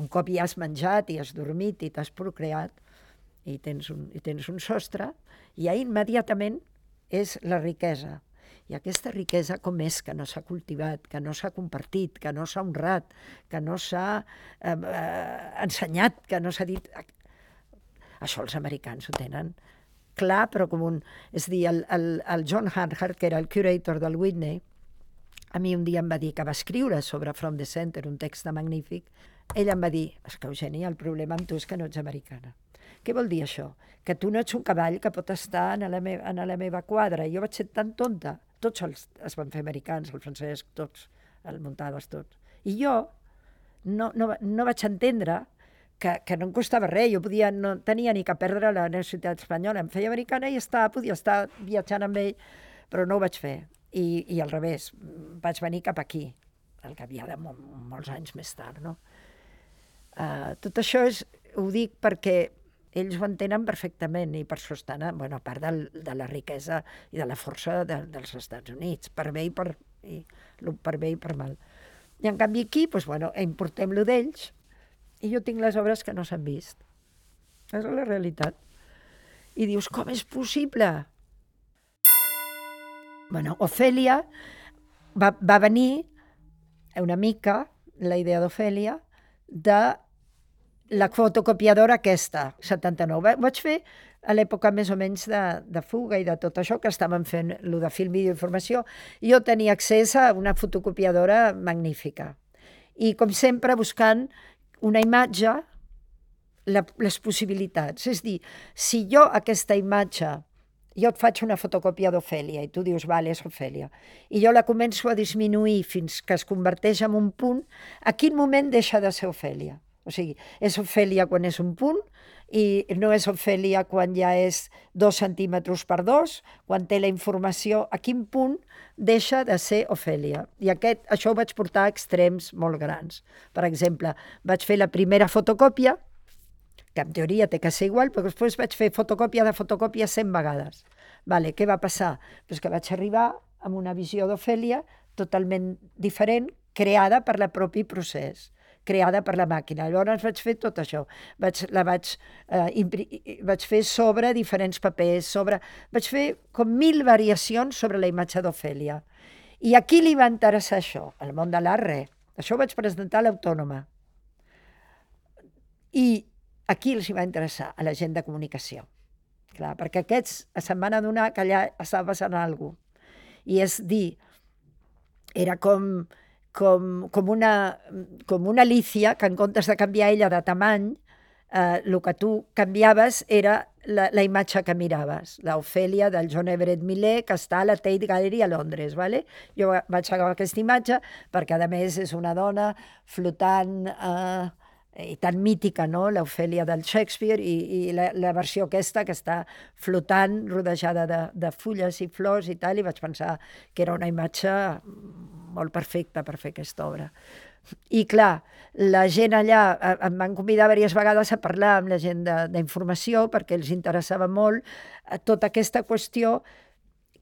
Un cop ja has menjat i has dormit i t'has procreat i tens, un, i tens un sostre, ja immediatament és la riquesa. I aquesta riquesa com és que no s'ha cultivat, que no s'ha compartit, que no s'ha honrat, que no s'ha eh, eh, ensenyat, que no s'ha dit... Això els americans ho tenen clar, però com un... És dir, el, el, el John Hanhart, que era el curator del Whitney, a mi un dia em va dir que va escriure sobre From the Center, un text magnífic, ell em va dir, és que Eugènia, el problema amb tu és que no ets americana. Què vol dir això? Que tu no ets un cavall que pot estar en la, me en la meva quadra. Jo vaig ser tan tonta tots els, es van fer americans, el francès, tots, el Montades, tots. I jo no, no, no vaig entendre que, que no em costava res, jo podia, no tenia ni que perdre la Universitat Espanyola, em feia americana i està, podia estar viatjant amb ell, però no ho vaig fer. I, i al revés, vaig venir cap aquí, el que havia de mol, molts anys més tard, no? Uh, tot això és, ho dic perquè ells ho entenen perfectament i per això estan, bueno, a part del, de la riquesa i de la força de, dels Estats Units, per bé i per, i, per bé i per mal. I en canvi aquí, doncs, bueno, importem lo d'ells i jo tinc les obres que no s'han vist. És la realitat. I dius, com és possible? Bueno, Ofèlia va, va venir una mica, la idea d'Ofèlia, de la fotocopiadora aquesta, 79. Vaig fer a l'època més o menys de, de fuga i de tot això, que estàvem fent el de film, vídeo, informació, i jo tenia accés a una fotocopiadora magnífica. I, com sempre, buscant una imatge, la, les possibilitats. És dir, si jo aquesta imatge jo et faig una fotocòpia d'Ofèlia i tu dius, vale, és Ofèlia, i jo la començo a disminuir fins que es converteix en un punt, a quin moment deixa de ser Ofèlia? O sigui, és Ofèlia quan és un punt i no és Ofèlia quan ja és dos centímetres per dos, quan té la informació, a quin punt deixa de ser Ofèlia. I aquest, això ho vaig portar a extrems molt grans. Per exemple, vaig fer la primera fotocòpia, que en teoria té que ser igual, però després vaig fer fotocòpia de fotocòpia 100 vegades. Vale, què va passar? Pues que vaig arribar amb una visió d'Ofèlia totalment diferent, creada per la propi procés creada per la màquina. Llavors vaig fer tot això. Vaig, la vaig, eh, vaig fer sobre diferents papers, sobre... vaig fer com mil variacions sobre la imatge d'Ofèlia. I a qui li va interessar això? Al món de l'art, res. Això ho vaig presentar a l'Autònoma. I a qui els va interessar? A la gent de comunicació. Clar, perquè aquests se'n van adonar que allà estava passant alguna cosa. I és dir, era com com, com, una, com una Alicia que en comptes de canviar ella de tamany, eh, el que tu canviaves era la, la imatge que miraves, l'Ofèlia del John Everett Millet, que està a la Tate Gallery a Londres. Vale? Jo vaig agafar aquesta imatge perquè, a més, és una dona flotant eh, i tan mítica, no?, l'Ofèlia del Shakespeare, i, i la, la versió aquesta que està flotant, rodejada de, de fulles i flors i tal, i vaig pensar que era una imatge molt perfecta per fer aquesta obra. I clar, la gent allà eh, em van convidar diverses vegades a parlar amb la gent d'informació perquè els interessava molt eh, tota aquesta qüestió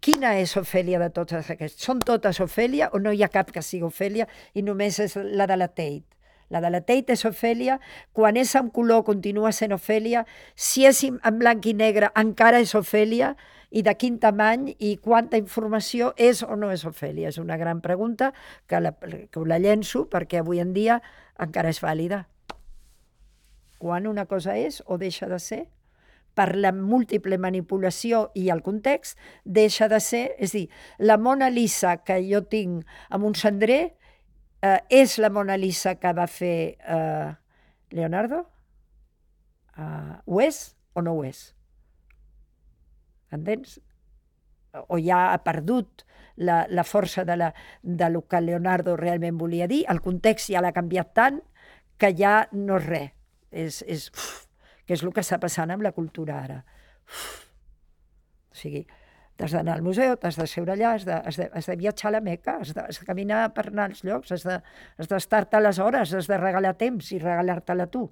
quina és Ofèlia de totes aquestes? Són totes Ofèlia o no hi ha cap que sigui Ofèlia i només és la de la Tate? La de la Tate és Ofèlia, quan és en color continua sent Ofèlia, si és en blanc i negre encara és Ofèlia, i de quin tamany i quanta informació és o no és Ofèlia. És una gran pregunta que la, que la llenço perquè avui en dia encara és vàlida. Quan una cosa és o deixa de ser, per la múltiple manipulació i el context, deixa de ser... És dir, la Mona Lisa que jo tinc amb un cendrer eh, és la Mona Lisa que va fer eh, Leonardo? Uh, ho és o no ho és? Entens? O ja ha perdut la, la força de, la, de lo que Leonardo realment volia dir, el context ja l'ha canviat tant que ja no és res. És, és, uf, que és el que està passant amb la cultura ara. Uf. O sigui, t'has d'anar al museu, t'has de seure allà, has de, has, de, has de viatjar a la Meca, has de, has de caminar per anar als llocs, has d'estar-te de, a les hores, has de regalar temps i regalar-te-la tu.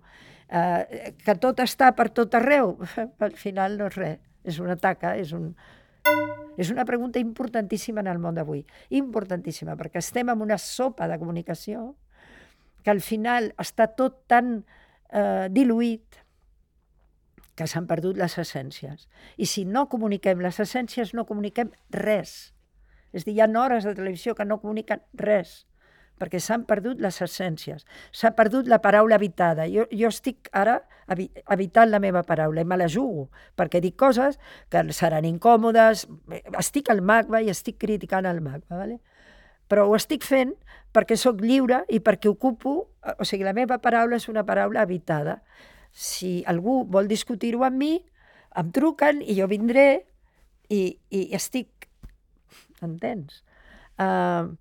Uh, que tot està per tot arreu, (laughs) al final no és res, és una taca, és un... És una pregunta importantíssima en el món d'avui, importantíssima, perquè estem en una sopa de comunicació que al final està tot tan eh, diluït, que s'han perdut les essències. I si no comuniquem les essències, no comuniquem res. És dir, hi ha hores de televisió que no comuniquen res, perquè s'han perdut les essències. S'ha perdut la paraula habitada. Jo, jo estic ara habitant la meva paraula i me la jugo, perquè dic coses que seran incòmodes. Estic al MACBA i estic criticant el MACBA, ¿vale? però ho estic fent perquè sóc lliure i perquè ocupo... O sigui, la meva paraula és una paraula habitada si algú vol discutir-ho amb mi, em truquen i jo vindré i, i estic... Entens? Uh,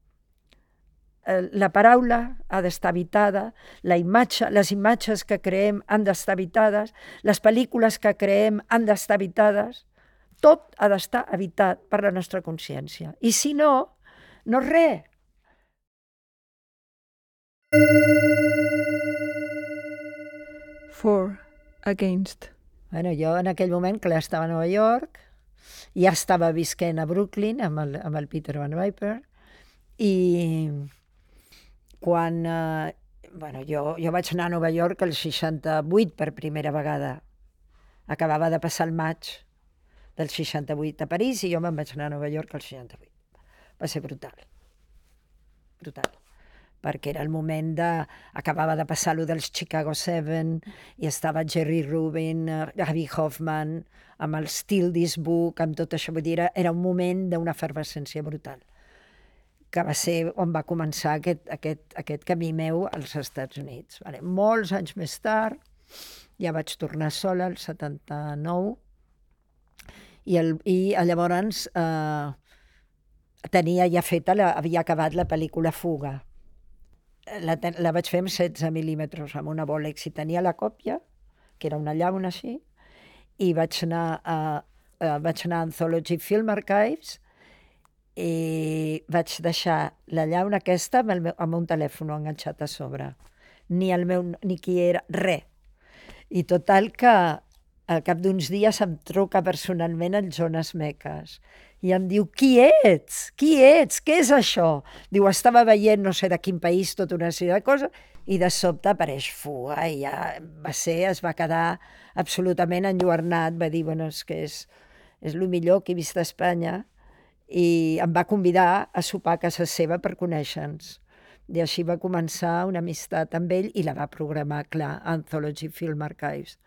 la paraula ha d'estar habitada, la imatge, les imatges que creem han d'estar habitades, les pel·lícules que creem han d'estar habitades, tot ha d'estar habitat per la nostra consciència. I si no, no és res. For, against. Bueno, jo en aquell moment, clar, estava a Nova York, ja estava visquent a Brooklyn amb el, amb el Peter Van Riper, i quan... Eh, bueno, jo, jo vaig anar a Nova York el 68 per primera vegada. Acabava de passar el maig del 68 a París i jo me'n vaig anar a Nova York el 68. Va ser brutal. Brutal perquè era el moment de... Acabava de passar lo dels Chicago Seven i estava Jerry Rubin, Abby Hoffman, amb el Still This Book, amb tot això. Vull dir, era, era un moment d'una efervescència brutal que va ser on va començar aquest, aquest, aquest camí meu als Estats Units. Vale. Molts anys més tard, ja vaig tornar sola, al 79, i, el, i llavors eh, tenia ja feta, la, havia acabat la pel·lícula Fuga, la, la vaig fer amb 16 mil·límetres, amb una Bolex, i tenia la còpia, que era una llauna així, i vaig anar a, a, vaig anar a Anthology Film Archives i vaig deixar la llauna aquesta amb, el meu, amb un telèfon enganxat a sobre. Ni el meu, ni qui era, res. I total que al cap d'uns dies em truca personalment el Jonas Meques i em diu, qui ets? Qui ets? Què és això? Diu, estava veient no sé de quin país tota una sèrie de coses i de sobte apareix Fuga i ja va ser, es va quedar absolutament enlluernat, va dir, bueno, és que és, és el millor que he vist a Espanya i em va convidar a sopar a casa seva per conèixer-nos. I així va començar una amistat amb ell i la va programar, clar, Anthology Film Archives.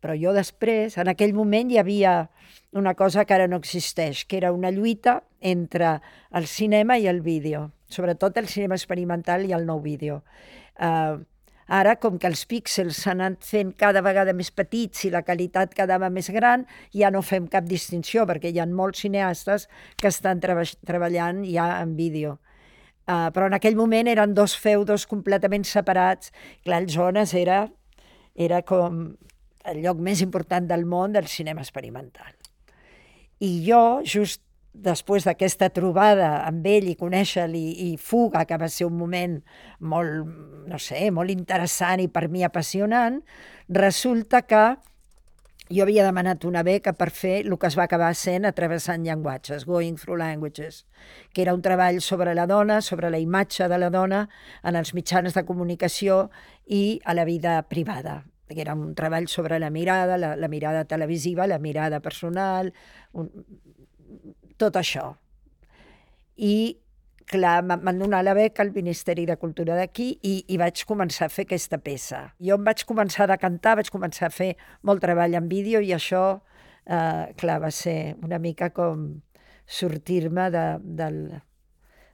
Però jo després, en aquell moment hi havia una cosa que ara no existeix, que era una lluita entre el cinema i el vídeo, sobretot el cinema experimental i el nou vídeo. Uh, Ara, com que els píxels s'han anat fent cada vegada més petits i la qualitat quedava més gran, ja no fem cap distinció, perquè hi ha molts cineastes que estan treba treballant ja en vídeo. Uh, però en aquell moment eren dos feudos completament separats. Clar, el Jones era, era com el lloc més important del món del cinema experimental. I jo, just després d'aquesta trobada amb ell i conèixer-lo i, Fuga, que va ser un moment molt, no sé, molt interessant i per mi apassionant, resulta que jo havia demanat una beca per fer el que es va acabar sent Atravessant llenguatges, Going Through Languages, que era un treball sobre la dona, sobre la imatge de la dona en els mitjans de comunicació i a la vida privada que era un treball sobre la mirada, la, la mirada televisiva, la mirada personal, un, tot això. I, clar, em van donar la beca al Ministeri de Cultura d'aquí i, i vaig començar a fer aquesta peça. Jo em vaig començar a cantar, vaig començar a fer molt treball en vídeo i això, eh, clar, va ser una mica com sortir-me de, del,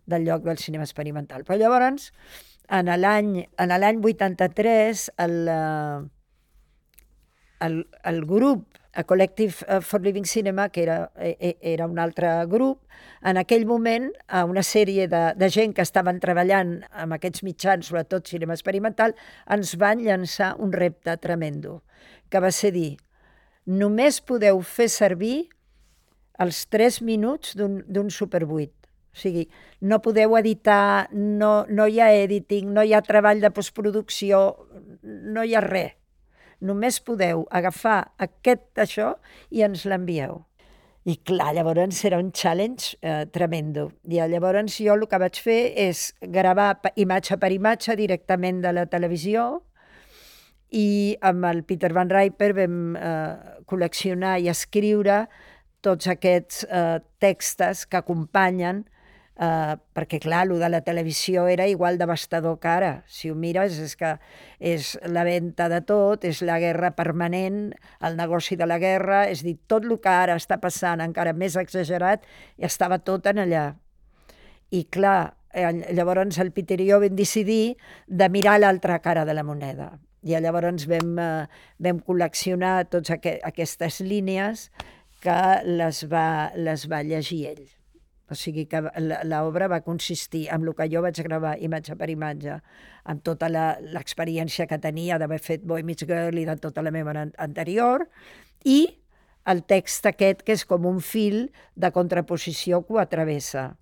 del lloc del cinema experimental. Però llavors, en l'any 83, el, eh, el, el grup a Collective eh, for Living Cinema, que era, e, e, era un altre grup, en aquell moment, a una sèrie de, de gent que estaven treballant amb aquests mitjans, sobretot cinema experimental, ens van llançar un repte tremendo, que va ser dir, només podeu fer servir els 3 minuts d'un Super 8. O sigui, no podeu editar, no, no hi ha editing, no hi ha treball de postproducció, no hi ha res només podeu agafar aquest això i ens l'envieu. I clar, llavors era un challenge eh, tremendo. I llavors jo el que vaig fer és gravar imatge per imatge directament de la televisió i amb el Peter Van Riper vam eh, col·leccionar i escriure tots aquests eh, textos que acompanyen Uh, perquè, clar, el de la televisió era igual devastador que ara. Si ho mires, és que és la venda de tot, és la guerra permanent, el negoci de la guerra, és dir, tot el que ara està passant, encara més exagerat, i estava tot en allà. I, clar, eh, llavors el Peter i jo vam decidir de mirar l'altra cara de la moneda. I llavors vam, uh, vam col·leccionar totes aqu aquestes línies que les va, les va llegir ell. O sigui que l'obra va consistir en el que jo vaig gravar imatge per imatge, amb tota l'experiència que tenia d'haver fet Boy Meets Girl i de tota la meva anterior, i el text aquest que és com un fil de contraposició que ho atravessa.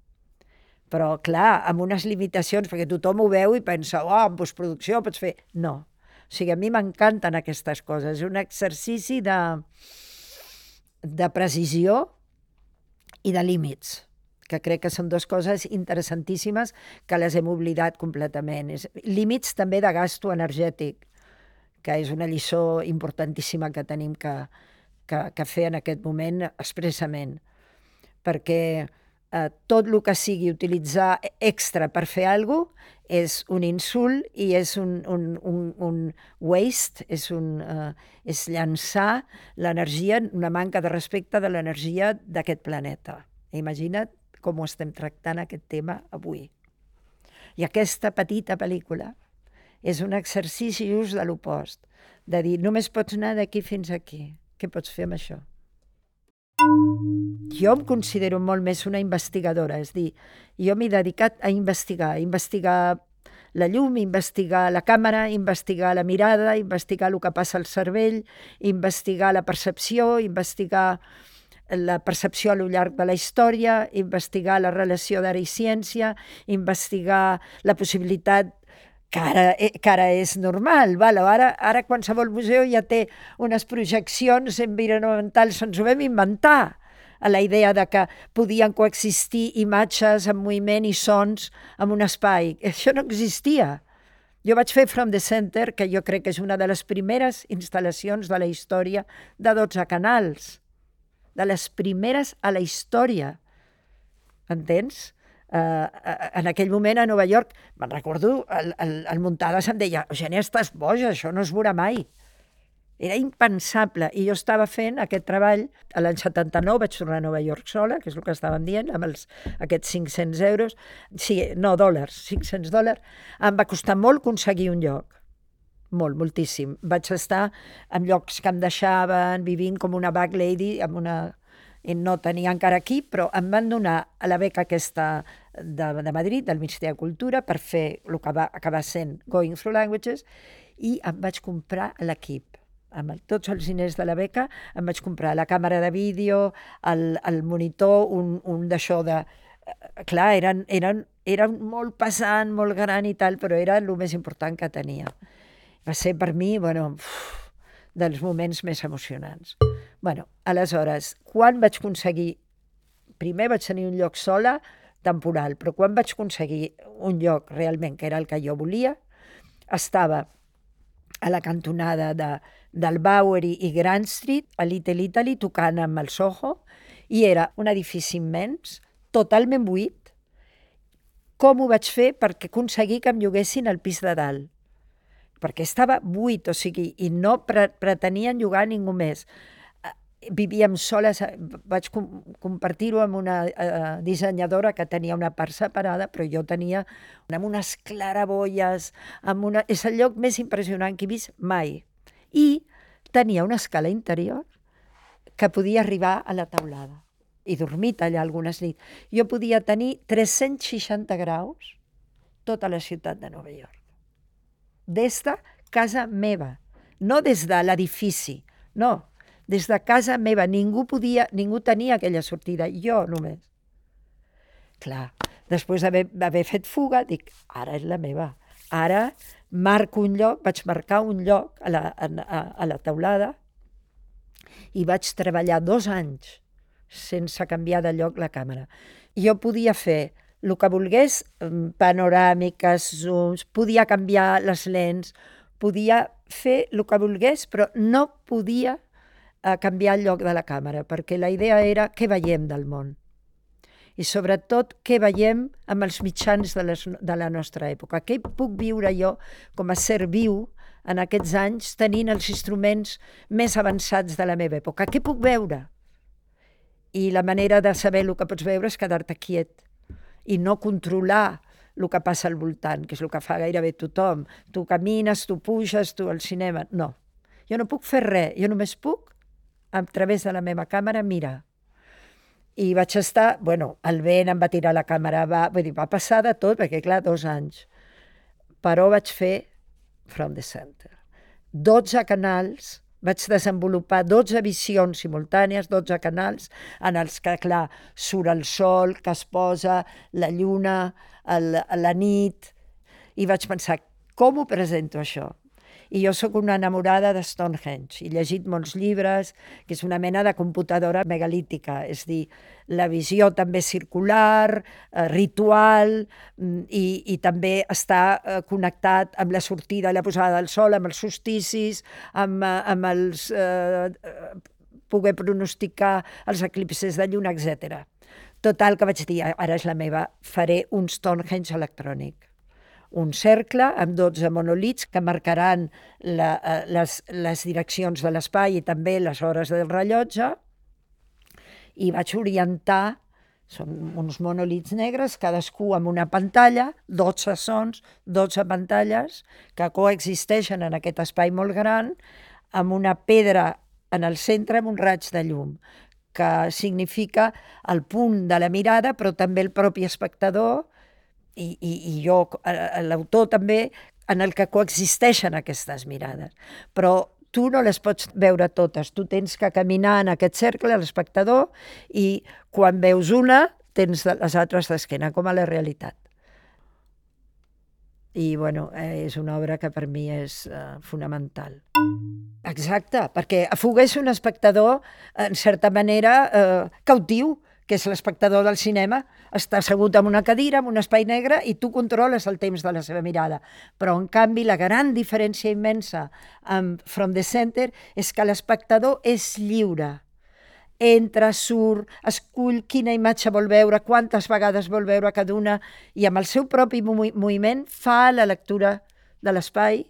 Però, clar, amb unes limitacions, perquè tothom ho veu i pensa, oh, en postproducció pots fer... No. O sigui, a mi m'encanten aquestes coses. És un exercici de, de precisió i de límits que crec que són dues coses interessantíssimes que les hem oblidat completament. És, límits també de gasto energètic, que és una lliçó importantíssima que tenim que, que, que fer en aquest moment expressament, perquè eh, tot el que sigui utilitzar extra per fer alguna cosa és un insult i és un, un, un, un waste, és, un, uh, és llançar l'energia, una manca de respecte de l'energia d'aquest planeta. Imagina't com ho estem tractant aquest tema avui. I aquesta petita pel·lícula és un exercici just de l'opost, de dir, només pots anar d'aquí fins aquí. Què pots fer amb això? Jo em considero molt més una investigadora, és dir, jo m'he dedicat a investigar, a investigar la llum, investigar la càmera, investigar la mirada, investigar el que passa al cervell, investigar la percepció, investigar la percepció a lo llarg de la història, investigar la relació d'ara i ciència, investigar la possibilitat que ara, eh, que ara és normal. Val? Ara, ara qualsevol museu ja té unes projeccions environmentals, ens ho vam inventar a la idea de que podien coexistir imatges en moviment i sons en un espai. Això no existia. Jo vaig fer From the Center, que jo crec que és una de les primeres instal·lacions de la història de 12 canals de les primeres a la història. Entens? Uh, en aquell moment a Nova York, me'n recordo, el, el, el Muntades em deia Eugènia, estàs boja, això no es veurà mai. Era impensable. I jo estava fent aquest treball, a l'any 79 vaig tornar a Nova York sola, que és el que estàvem dient, amb els, aquests 500 euros, sí, no, dòlars, 500 dòlars. Em va costar molt aconseguir un lloc molt, moltíssim. Vaig estar en llocs que em deixaven, vivint com una back lady, amb una... I no tenia encara aquí, però em van donar a la beca aquesta de, de Madrid, del Ministeri de Cultura, per fer el que va acabar sent Going Through Languages, i em vaig comprar l'equip amb el, tots els diners de la beca, em vaig comprar la càmera de vídeo, el, el monitor, un, un d'això de... Eh, clar, eren, eren, eren molt pesant, molt gran i tal, però era el més important que tenia va ser per mi, bueno, uf, dels moments més emocionants. bueno, aleshores, quan vaig aconseguir... Primer vaig tenir un lloc sola, temporal, però quan vaig aconseguir un lloc realment que era el que jo volia, estava a la cantonada de, del Bowery i Grand Street, a Little Italy, tocant amb el Soho, i era un edifici immens, totalment buit. Com ho vaig fer? Perquè aconseguir que em lloguessin al pis de dalt. Perquè estava buit, o sigui, i no pre pretenien llogar ningú més vivíem soles, eh, vaig com compartir-ho amb una eh, dissenyadora que tenia una part separada, però jo tenia amb unes claraboies, amb una... és el lloc més impressionant que he vist mai. I tenia una escala interior que podia arribar a la taulada i dormit allà algunes nits. Jo podia tenir 360 graus tota la ciutat de Nova York. Des de casa meva, no des de l'edifici, no, des de casa meva. Ningú podia, ningú tenia aquella sortida, jo només. Clar, després d'haver fet fuga, dic, ara és la meva. Ara marco un lloc, vaig marcar un lloc a la, a, a la taulada i vaig treballar dos anys sense canviar de lloc la càmera. Jo podia fer el que volgués, mm, panoràmiques, zooms, podia canviar les lents, podia fer el que volgués, però no podia a canviar el lloc de la càmera, perquè la idea era què veiem del món i sobretot què veiem amb els mitjans de, les, de la nostra època. Què puc viure jo com a ser viu en aquests anys tenint els instruments més avançats de la meva època? Què puc veure? I la manera de saber el que pots veure és quedar-te quiet i no controlar el que passa al voltant, que és el que fa gairebé tothom. Tu camines, tu puges, tu al cinema... No, jo no puc fer res, jo només puc a través de la meva càmera, mira. I vaig estar, bueno, el vent em va tirar la càmera, va, vull dir, va passar de tot, perquè clar, dos anys. Però vaig fer From the Center. 12 canals, vaig desenvolupar 12 visions simultànies, 12 canals, en els que, clar, surt el sol, que es posa, la lluna, el, la nit, i vaig pensar, com ho presento això? I jo sóc una enamorada de Stonehenge. He llegit molts llibres, que és una mena de computadora megalítica, és dir, la visió també circular, eh, ritual, mm, i, i també està eh, connectat amb la sortida i la posada del sol, amb els solsticis, amb, eh, amb els... Eh, poder pronosticar els eclipses de lluna, etc. Total, que vaig dir, ara és la meva, faré un Stonehenge electrònic un cercle amb 12 monolits que marcaran la, eh, les, les direccions de l'espai i també les hores del rellotge. I vaig orientar són uns monolits negres, cadascú amb una pantalla, 12 sons, 12 pantalles, que coexisteixen en aquest espai molt gran, amb una pedra en el centre amb un raig de llum, que significa el punt de la mirada, però també el propi espectador, i, i, i jo, l'autor també, en el que coexisteixen aquestes mirades. Però tu no les pots veure totes, tu tens que caminar en aquest cercle, l'espectador, i quan veus una, tens les altres d'esquena, com a la realitat. I, bueno, eh, és una obra que per mi és uh, fonamental. Exacte, perquè a Fuga és un espectador, en certa manera, eh, cautiu, que és l'espectador del cinema, està assegut en una cadira, en un espai negre, i tu controles el temps de la seva mirada. Però, en canvi, la gran diferència immensa amb From the Center és que l'espectador és lliure. Entra, surt, escull quina imatge vol veure, quantes vegades vol veure cada una, i amb el seu propi moviment fa la lectura de l'espai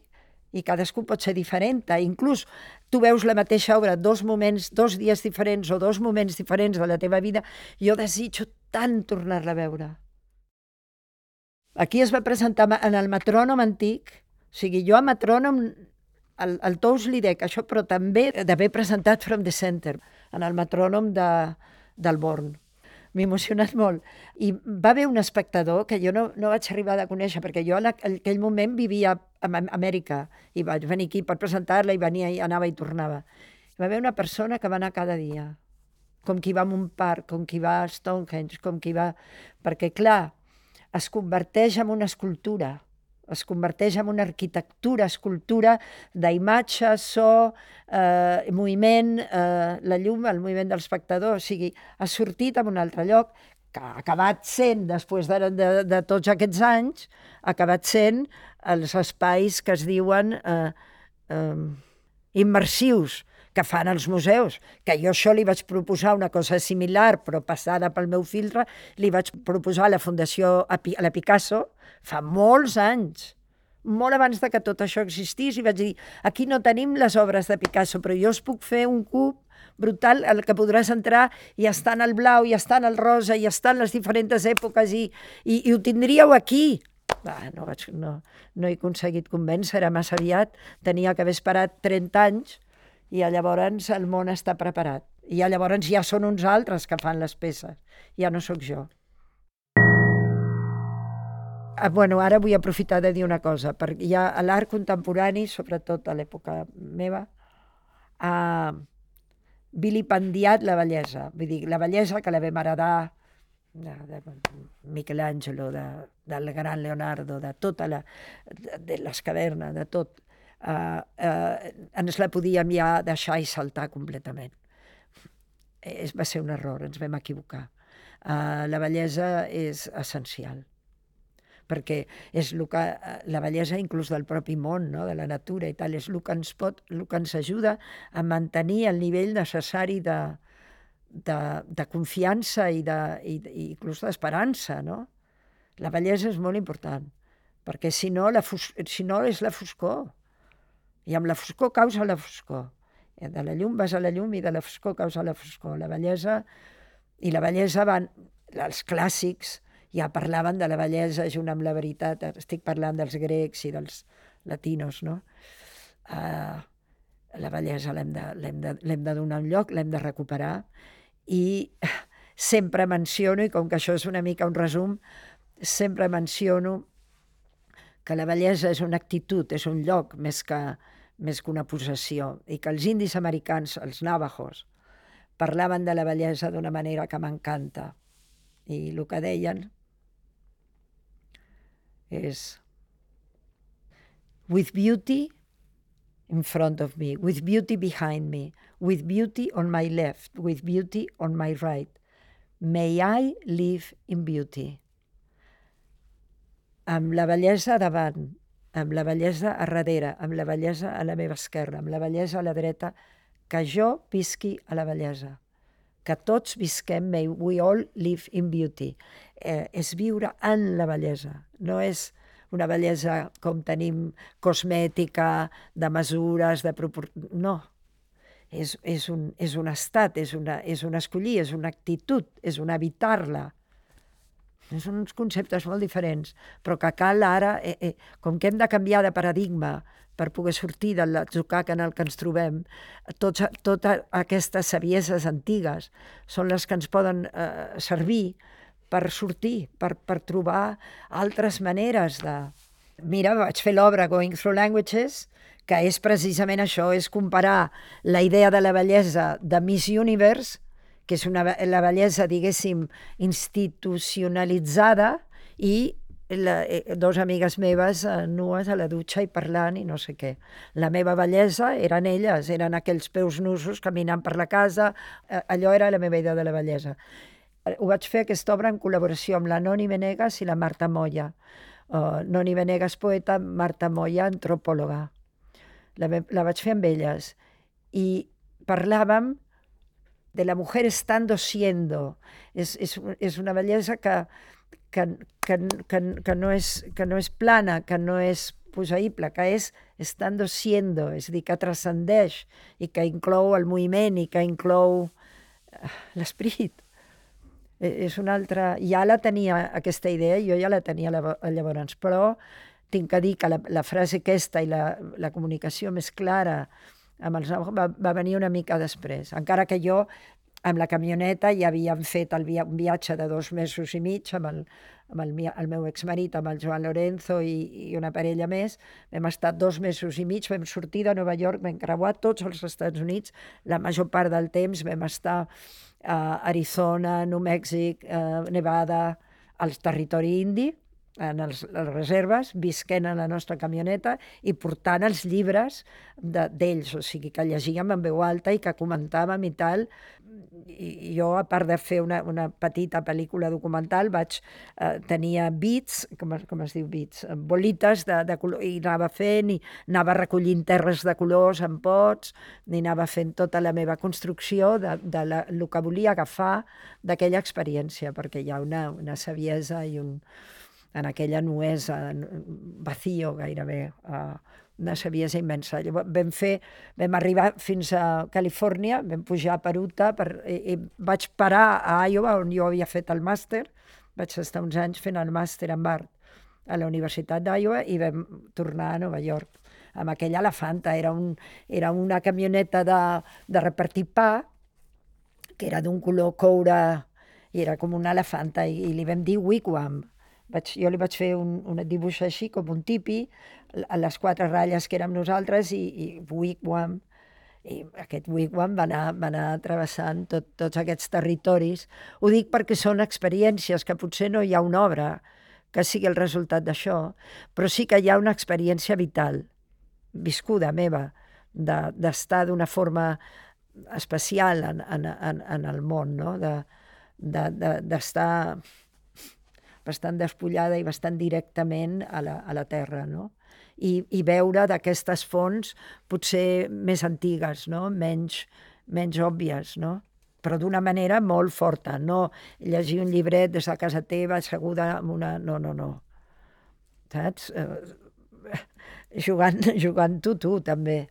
i cadascú pot ser diferent. Inclús tu veus la mateixa obra dos moments, dos dies diferents o dos moments diferents de la teva vida, jo desitjo tant tornar-la a veure. Aquí es va presentar en el metrònom antic, o sigui, jo a metrònom, el, el Tous li dec això, però també d'haver presentat From the Center, en el metrònom de, del Born m'he emocionat molt. I va haver un espectador que jo no, no vaig arribar a conèixer, perquè jo en aquell moment vivia a Amèrica i vaig venir aquí per presentar-la i venia i anava i tornava. I va haver una persona que va anar cada dia, com qui va a un parc, com qui va a Stonehenge, com qui va... Perquè, clar, es converteix en una escultura es converteix en una arquitectura, escultura d'imatge, so, eh, moviment, eh, la llum, el moviment de l'espectador, o sigui, ha sortit en un altre lloc que ha acabat sent, després de, de, de tots aquests anys, ha acabat sent els espais que es diuen eh, eh, immersius que fan els museus, que jo això li vaig proposar una cosa similar, però passada pel meu filtre, li vaig proposar a la Fundació a, la Picasso fa molts anys, molt abans de que tot això existís, i vaig dir, aquí no tenim les obres de Picasso, però jo us puc fer un cub brutal el que podràs entrar i està en el blau, i està en el rosa, i està en les diferents èpoques, i, i, i ho tindríeu aquí. Va, no, vaig, no, no he aconseguit convèncer, era massa aviat, tenia que haver esperat 30 anys, i llavors el món està preparat. I llavors ja són uns altres que fan les peces, ja no sóc jo. Ah, bueno, ara vull aprofitar de dir una cosa, perquè ja a l'art contemporani, sobretot a l'època meva, ha vilipendiat la bellesa. Vull dir, la bellesa que la vam heredar de, de Michelangelo, de, del gran Leonardo, de tota la... de, de les cavernes, de tot eh, eh, ens la podíem ja deixar i saltar completament. Es, va ser un error, ens vam equivocar. Eh, la bellesa és essencial perquè és el que, la bellesa inclús del propi món, no? de la natura i tal, és el que ens pot, el que ens ajuda a mantenir el nivell necessari de, de, de confiança i, de, i, i inclús d'esperança, no? La bellesa és molt important, perquè si no, la fos, si no és la foscor. I amb la foscor causa la foscor. De la llum vas a la llum i de la foscor causa la foscor. La bellesa... I la bellesa van... Els clàssics ja parlaven de la bellesa junt amb la veritat. Estic parlant dels grecs i dels latinos, no? Uh, la bellesa l'hem de, de, de donar un lloc, l'hem de recuperar i sempre menciono, i com que això és una mica un resum, sempre menciono que la bellesa és una actitud, és un lloc més que, més que una possessió, i que els indis americans, els navajos, parlaven de la bellesa d'una manera que m'encanta. I el que deien és with beauty in front of me, with beauty behind me, with beauty on my left, with beauty on my right. May I live in beauty amb la bellesa davant, amb la bellesa a darrere, amb la bellesa a la meva esquerra, amb la bellesa a la dreta, que jo visqui a la bellesa, que tots visquem, may we all live in beauty. Eh, és viure en la bellesa, no és una bellesa com tenim cosmètica, de mesures, de propor... No, és, és, un, és un estat, és una, és un escollir, és una actitud, és un habitar-la. Són uns conceptes molt diferents, però que cal ara, eh, eh, com que hem de canviar de paradigma per poder sortir del atzucac en el que ens trobem, tots, totes aquestes savieses antigues són les que ens poden eh, servir per sortir, per, per trobar altres maneres de... Mira, vaig fer l'obra Going Through Languages, que és precisament això, és comparar la idea de la bellesa de Miss Universe que és una, la bellesa, diguéssim, institucionalitzada i la, eh, dos amigues meves eh, nues a la dutxa i parlant i no sé què. La meva bellesa eren elles, eren aquells peus nusos caminant per la casa, eh, allò era la meva idea de la bellesa. Eh, ho vaig fer aquesta obra en col·laboració amb la Noni Venegas i la Marta Moya. Uh, Noni Venegas, poeta, Marta Moya, antropòloga. La, la vaig fer amb elles. I parlàvem de la mujer estando siendo. És, és, és una bellesa que, que, que, que, que, no és, que no és plana, que no és posaïble, que és estando siendo, és a dir, que transcendeix i que inclou el moviment i que inclou eh, l'esperit. E, és una altra... Ja la tenia aquesta idea, jo ja la tenia llavors, però tinc que dir que la, la frase aquesta i la, la comunicació més clara amb els va, va venir una mica després, encara que jo amb la camioneta ja havíem fet el via un viatge de dos mesos i mig amb el, amb el, el meu exmarit, amb el Joan Lorenzo i, i una parella més. Vam estar dos mesos i mig, vam sortir de Nova York, vam creuar tots els Estats Units, la major part del temps vam estar a Arizona, New Mèxic, uh, Nevada, al territori indi, en els, les reserves, visquent a la nostra camioneta i portant els llibres d'ells, o sigui, que llegíem en veu alta i que comentàvem i tal. I jo, a part de fer una, una petita pel·lícula documental, vaig, eh, tenia bits, com, com es diu bits, bolites de, de color, i anava fent, i anava recollint terres de colors en pots, i anava fent tota la meva construcció de, de la, el que volia agafar d'aquella experiència, perquè hi ha una, una saviesa i un, en aquella nuesa, vacío gairebé, uh, una saviesa immensa. Llavors, vam, fer, vam arribar fins a Califòrnia, vam pujar per Utah, per, i, i vaig parar a Iowa, on jo havia fet el màster, vaig estar uns anys fent el màster en art a la Universitat d'Iowa i vam tornar a Nova York amb aquella elefanta. Era, un, era una camioneta de, de repartir pa, que era d'un color coure, i era com una elefanta, i, i li vam dir wigwam, vaig, jo li vaig fer un, un dibuix així, com un tipi, a les quatre ratlles que érem nosaltres, i, i wigwam, i aquest wigwam va anar, va anar travessant tot, tots aquests territoris. Ho dic perquè són experiències que potser no hi ha una obra que sigui el resultat d'això, però sí que hi ha una experiència vital, viscuda meva, d'estar de, d'una forma especial en, en, en, en el món, no? d'estar de, de, bastant despullada i bastant directament a la, a la terra, no? I, i veure d'aquestes fonts potser més antigues, no? menys, menys òbvies, no? però d'una manera molt forta, no llegir un llibret des de casa teva asseguda amb una... No, no, no. Saps? Eh, jugant, (laughs) jugant tu, tu, també.